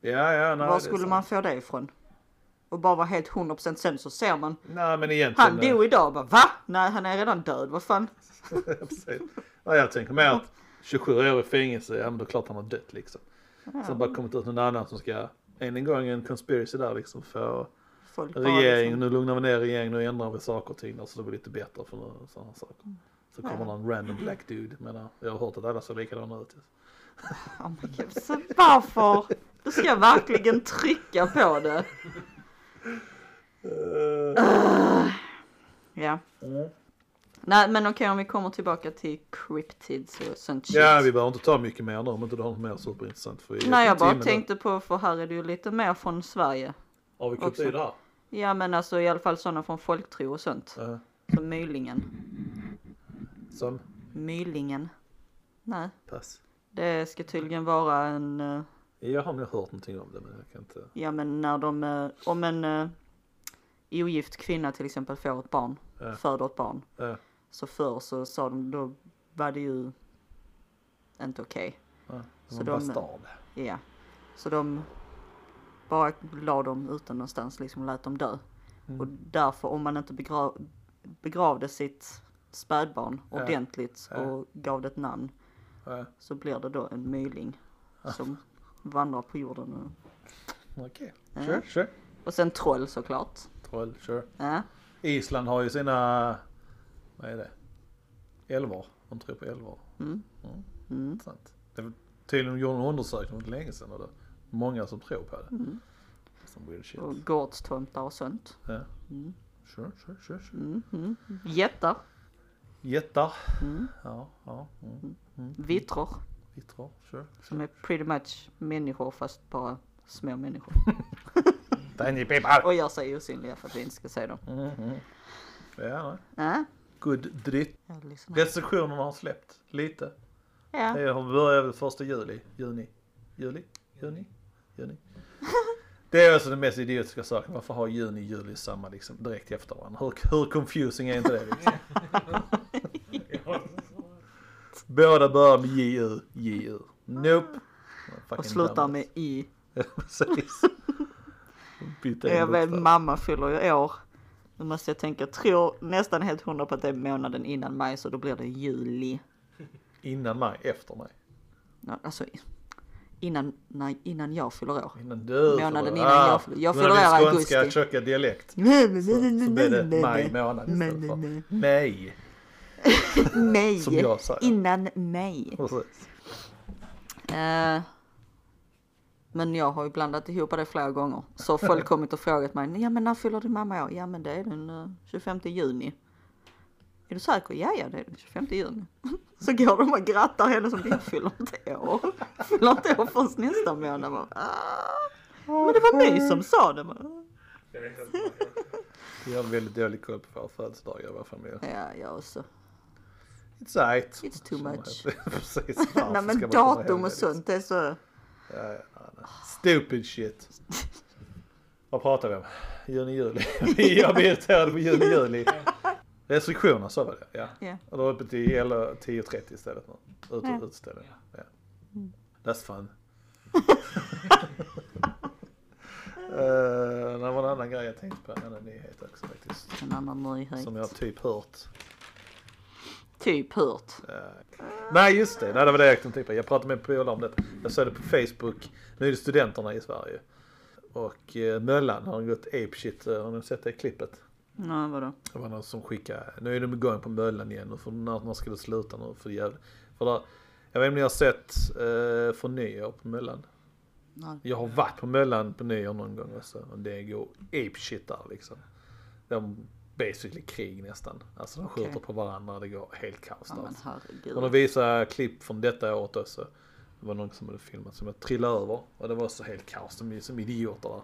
Ja ja. Nej, Var skulle man få det ifrån? Och bara vara helt 100% sen så ser man. Nej men egentligen. Han dog idag. Bara, Va? Nej han är redan död. Vad fan? <laughs> Ja, jag tänker mer att 27 år i fängelse, ja men då klart han har dött liksom. Sen bara kommit ut någon annan som ska, än en gång en conspiracy där liksom för Folk regeringen, liksom- nu lugnar vi ner regeringen, nu ändrar vi saker och ting så det blir lite bättre för sådana saker. Så kommer Ja. någon random black dude, menar, jag har hört att alla ser likadana ut. Oh my God, så varför? Du ska verkligen trycka på det. Ja. Nej men okej om vi kommer tillbaka till cryptids och sånt shit. Ja, vi behöver inte ta mycket mer nu om inte du har något mer superintressant. För Nej jag bara tänkte på, för här är det ju lite mer från Sverige. Har vi kryptid här? Ja men alltså i alla fall sådana från folktro och sånt. Ja. Som Mylingen. Som? Mylingen. Nej. Pass. Det ska tydligen vara en, eh, Jag har nog hört någonting om det men jag kan inte. ja men när de, eh, om en uh, ogift kvinna till exempel får ett barn, Ja. föder ett barn. Ja. Så förr så sa de, då var det ju inte okej. Ja, Så de- bastard. Ja. Så de bara la dem ute någonstans, liksom lät dem dö. Mm. Och därför om man inte begrav, begravde sitt spädbarn ordentligt och gav det ett namn så blir det då en myling <laughs> som vandrar på jorden. Och, Okej, Ja. sure, sure. och sen troll såklart. Troll, sure. Ja. Island har ju sina, vad är det? Älvar. De tror på älvar. Mm. Mm. Sant. Det tydligen de gjorde en undersökning för länge sedan och det är många som tror på det. Mm. Som weird shit. Och gårdstomtar och sånt. Ja. Mm. Sure, sure, sure, sure. Mm. Mm. Jättar. Jättar. Mm. Ja, ja. Mm. Vittror. Vittrar, sure. Som är pretty much människor fast bara små människor. <laughs> Tiny people. Och gör sig osynliga för att vi inte ska se dem. Mm, mm. Ja, nej. Ja. Good dritt. Restriktionerna har släppt lite. Ja. Det har börjat väl första juli, juni, juli, juni, juni. <laughs> Det är alltså den mest idiotiska saken. Varför har juni och juli samma liksom direkt efter varandra? Hur, hur confusing är inte det liksom? <laughs> Båda börjar med JU, JU. Nope. Och slutar med i. Precis. Jag vet, mamma fyller ju år. Nu måste jag tänka, jag tror nästan helt hundra på att det är månaden innan maj så då blir det juli. Innan mig, efter mig. Ja, Alltså innan, nej, innan jag fyller år. Innan du Månaden innan jag fyller- jag du har fyller år i din skånska augusti. tjocka dialekt. Så, så blir det maj månad istället för maj. <laughs> Nej, Som jag säger. innan mig. Precis. Eh, men jag har ju blandat ihop det flera gånger. Så folk kommit och frågat mig, ja men när fyller din mamma år? Ja men det är den eh, 25 juni. Är du säker? Ja, ja det är den 25 juni. <laughs> Så går de och grattar henne som jag fyller inte år. Fyller inte år förrän nästa månad. Bara, ah. Men det var ni som sa det. Man. Vi har väldigt dålig koll på våra födelsedagar i vår familj. Ja, jag också. It's right. It's too much. <laughs> Precis. <laughs> Nej men datum och sånt, är så. Ja, ja. Stupid shit. Vad pratar vi om? Juni, juli. <laughs> jag blir irriterad på juni, juli. Restriktioner, så var det ja. Ja. Och då uppe till eller 10.30 istället nu. Ut, Ja. Utställning. Mm. That's fun. uh, det var en annan grej jag tänkte på, en annan nyhet också faktiskt. En annan nyhet. Som jag typ hört. Typ hört. Eh, nej just det, nej, det var det jag tänkte på. Jag pratade med en polare om det. Jag såg det på Facebook. Nu är det studenterna i Sverige. Och uh, Möllan har gått apeshit. Uh, har ni sett det klippet? Ja, vadå? Det var någon som skickade, nu är de igång på Möllan igen och för när, när ska det sluta nu för för där, jag vet inte om ni har sett eh, för nyår på Möllan. Nej. Jag har varit på Möllan på nyår någon gång också och det går ape shit där liksom. De basically krig nästan. Alltså de skjuter Okej. på varandra, det går helt kaos Ja, där. men herregud. Och de visar klipp från detta året också. Det var någon som hade filmat som jag trillade över och det var så helt kaos, de är som idioter där.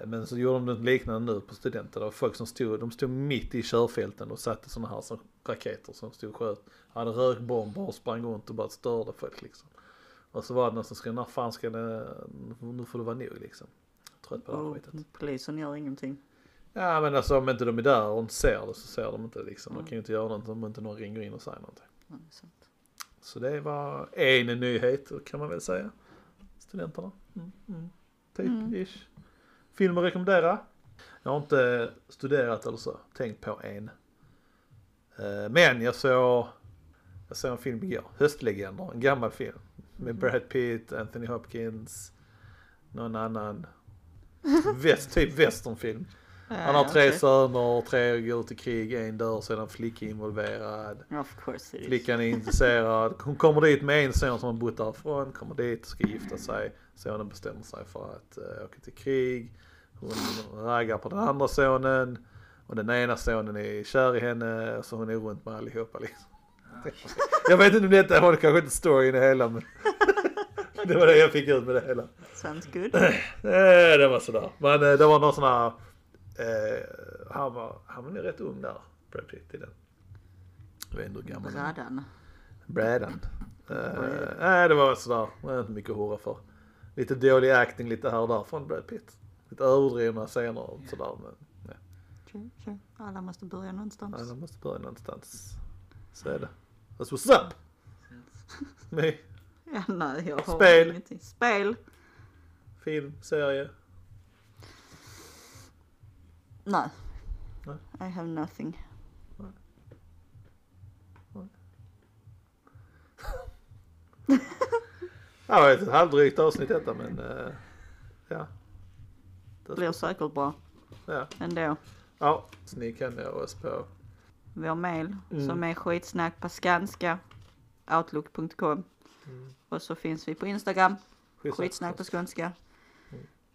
Eh, Men så gjorde de något liknande nu på studenter. Det var folk som stod, de stod mitt i körfälten och satte sådana här som raketer som stod och sköt. Hade rökbomber och sprang runt och bara störde folk liksom. Och så var det någon som skrev, när fan ska det, nu får det vara nog liksom. Trött på det här skitet. polisen gör ingenting. Ja men alltså om inte de är där och inte ser det så ser de inte liksom. De kan ju inte göra något om inte någon ringer in och säger någonting. Sant. Så det var en nyhet kan man väl säga. Studenterna. Mm, mm. Typ Mm. ish. Film att rekommendera. Jag har inte studerat eller så, tänkt på en. Eh, Men jag såg, jag såg en film igår, Höstlegender, en gammal film. Med Mhm. Brad Pitt, Anthony Hopkins, någon annan. Väst, typ <laughs> westernfilm. Han har tre okej. söner, tre går ut i krig, en dör, en flicka involverad. Of course it is. Flickan är intresserad. Hon kommer dit med en son som har bott därifrån. Kommer dit ska gifta sig. Sonen bestämmer sig för att uh, åka till krig. Hon raggar på den andra sonen. Och den ena sonen är kär i henne. Så hon är runt med allihopa liksom. Jag vet inte om detta var kanske inte storyn i hela men. <laughs> det var det jag fick ut med det hela. Sounds good. Eh, det var sådär. Men eh, det var någon sån här. Eh, han var, han var nog rätt ung där. Brad Pitt i den. Jag vet inte hur gammal. Brädan. Bradan. Brad. Uh, nej, det var sådär. Det var inte mycket att hurra för. Lite dålig acting lite här och där från Brad Pitt. Lite överdrivna scener och sådär. Men ja. Alla måste börja någonstans. alla måste börja någonstans. Så är det. That's what's up! <laughs> Med Ja, nej, jag har Spel. ingenting. Spel. film, serie. Nej. Nej. I have nothing. Ja, det är ett halvdrygt avsnitt detta men uh, ja. Det Blir säkert bra Ja. ändå. ja, så ni kan nå oss på Vår mail Mm. som är skitsnack på skanska outlook.com Mm. och så finns vi på Instagram skitsnack på skånska.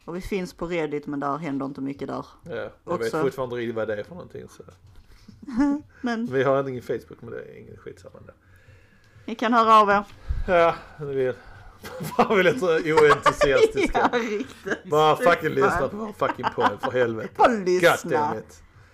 Och vi finns på Reddit men där händer inte mycket där. Ja, jag vet Också- fortfarande inte riktigt vad det är för någonting så. <laughs> Men Vi har ingen Facebook men det är ingen skitsamma ändå. ni kan höra av er. Ja, det vill. Fan vi lät så oentusiastiska. <laughs> ja, riktigt. Bara fucking lyssna på vår fucking podd för helvete. Bara lyssna.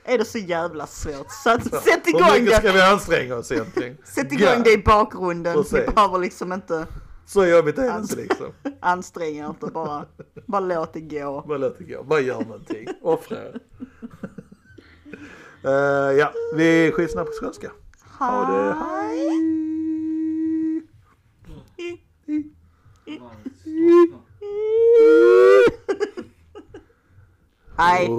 Är det så jävla svårt? Så att, sätt Hur igång mycket ska det. vi anstränga oss egentligen? Sätt igång God. det i bakgrunden. Precis. Ni behöver liksom inte Så jobbigt är det inte liksom. <laughs> anstränga er inte. Bara, bara låt det gå. Bara låt det gå. Bara gör någonting. Offra er. <laughs> Eh, ja, vi är skitsnabba på skånska. Ha det. Hej. Hej.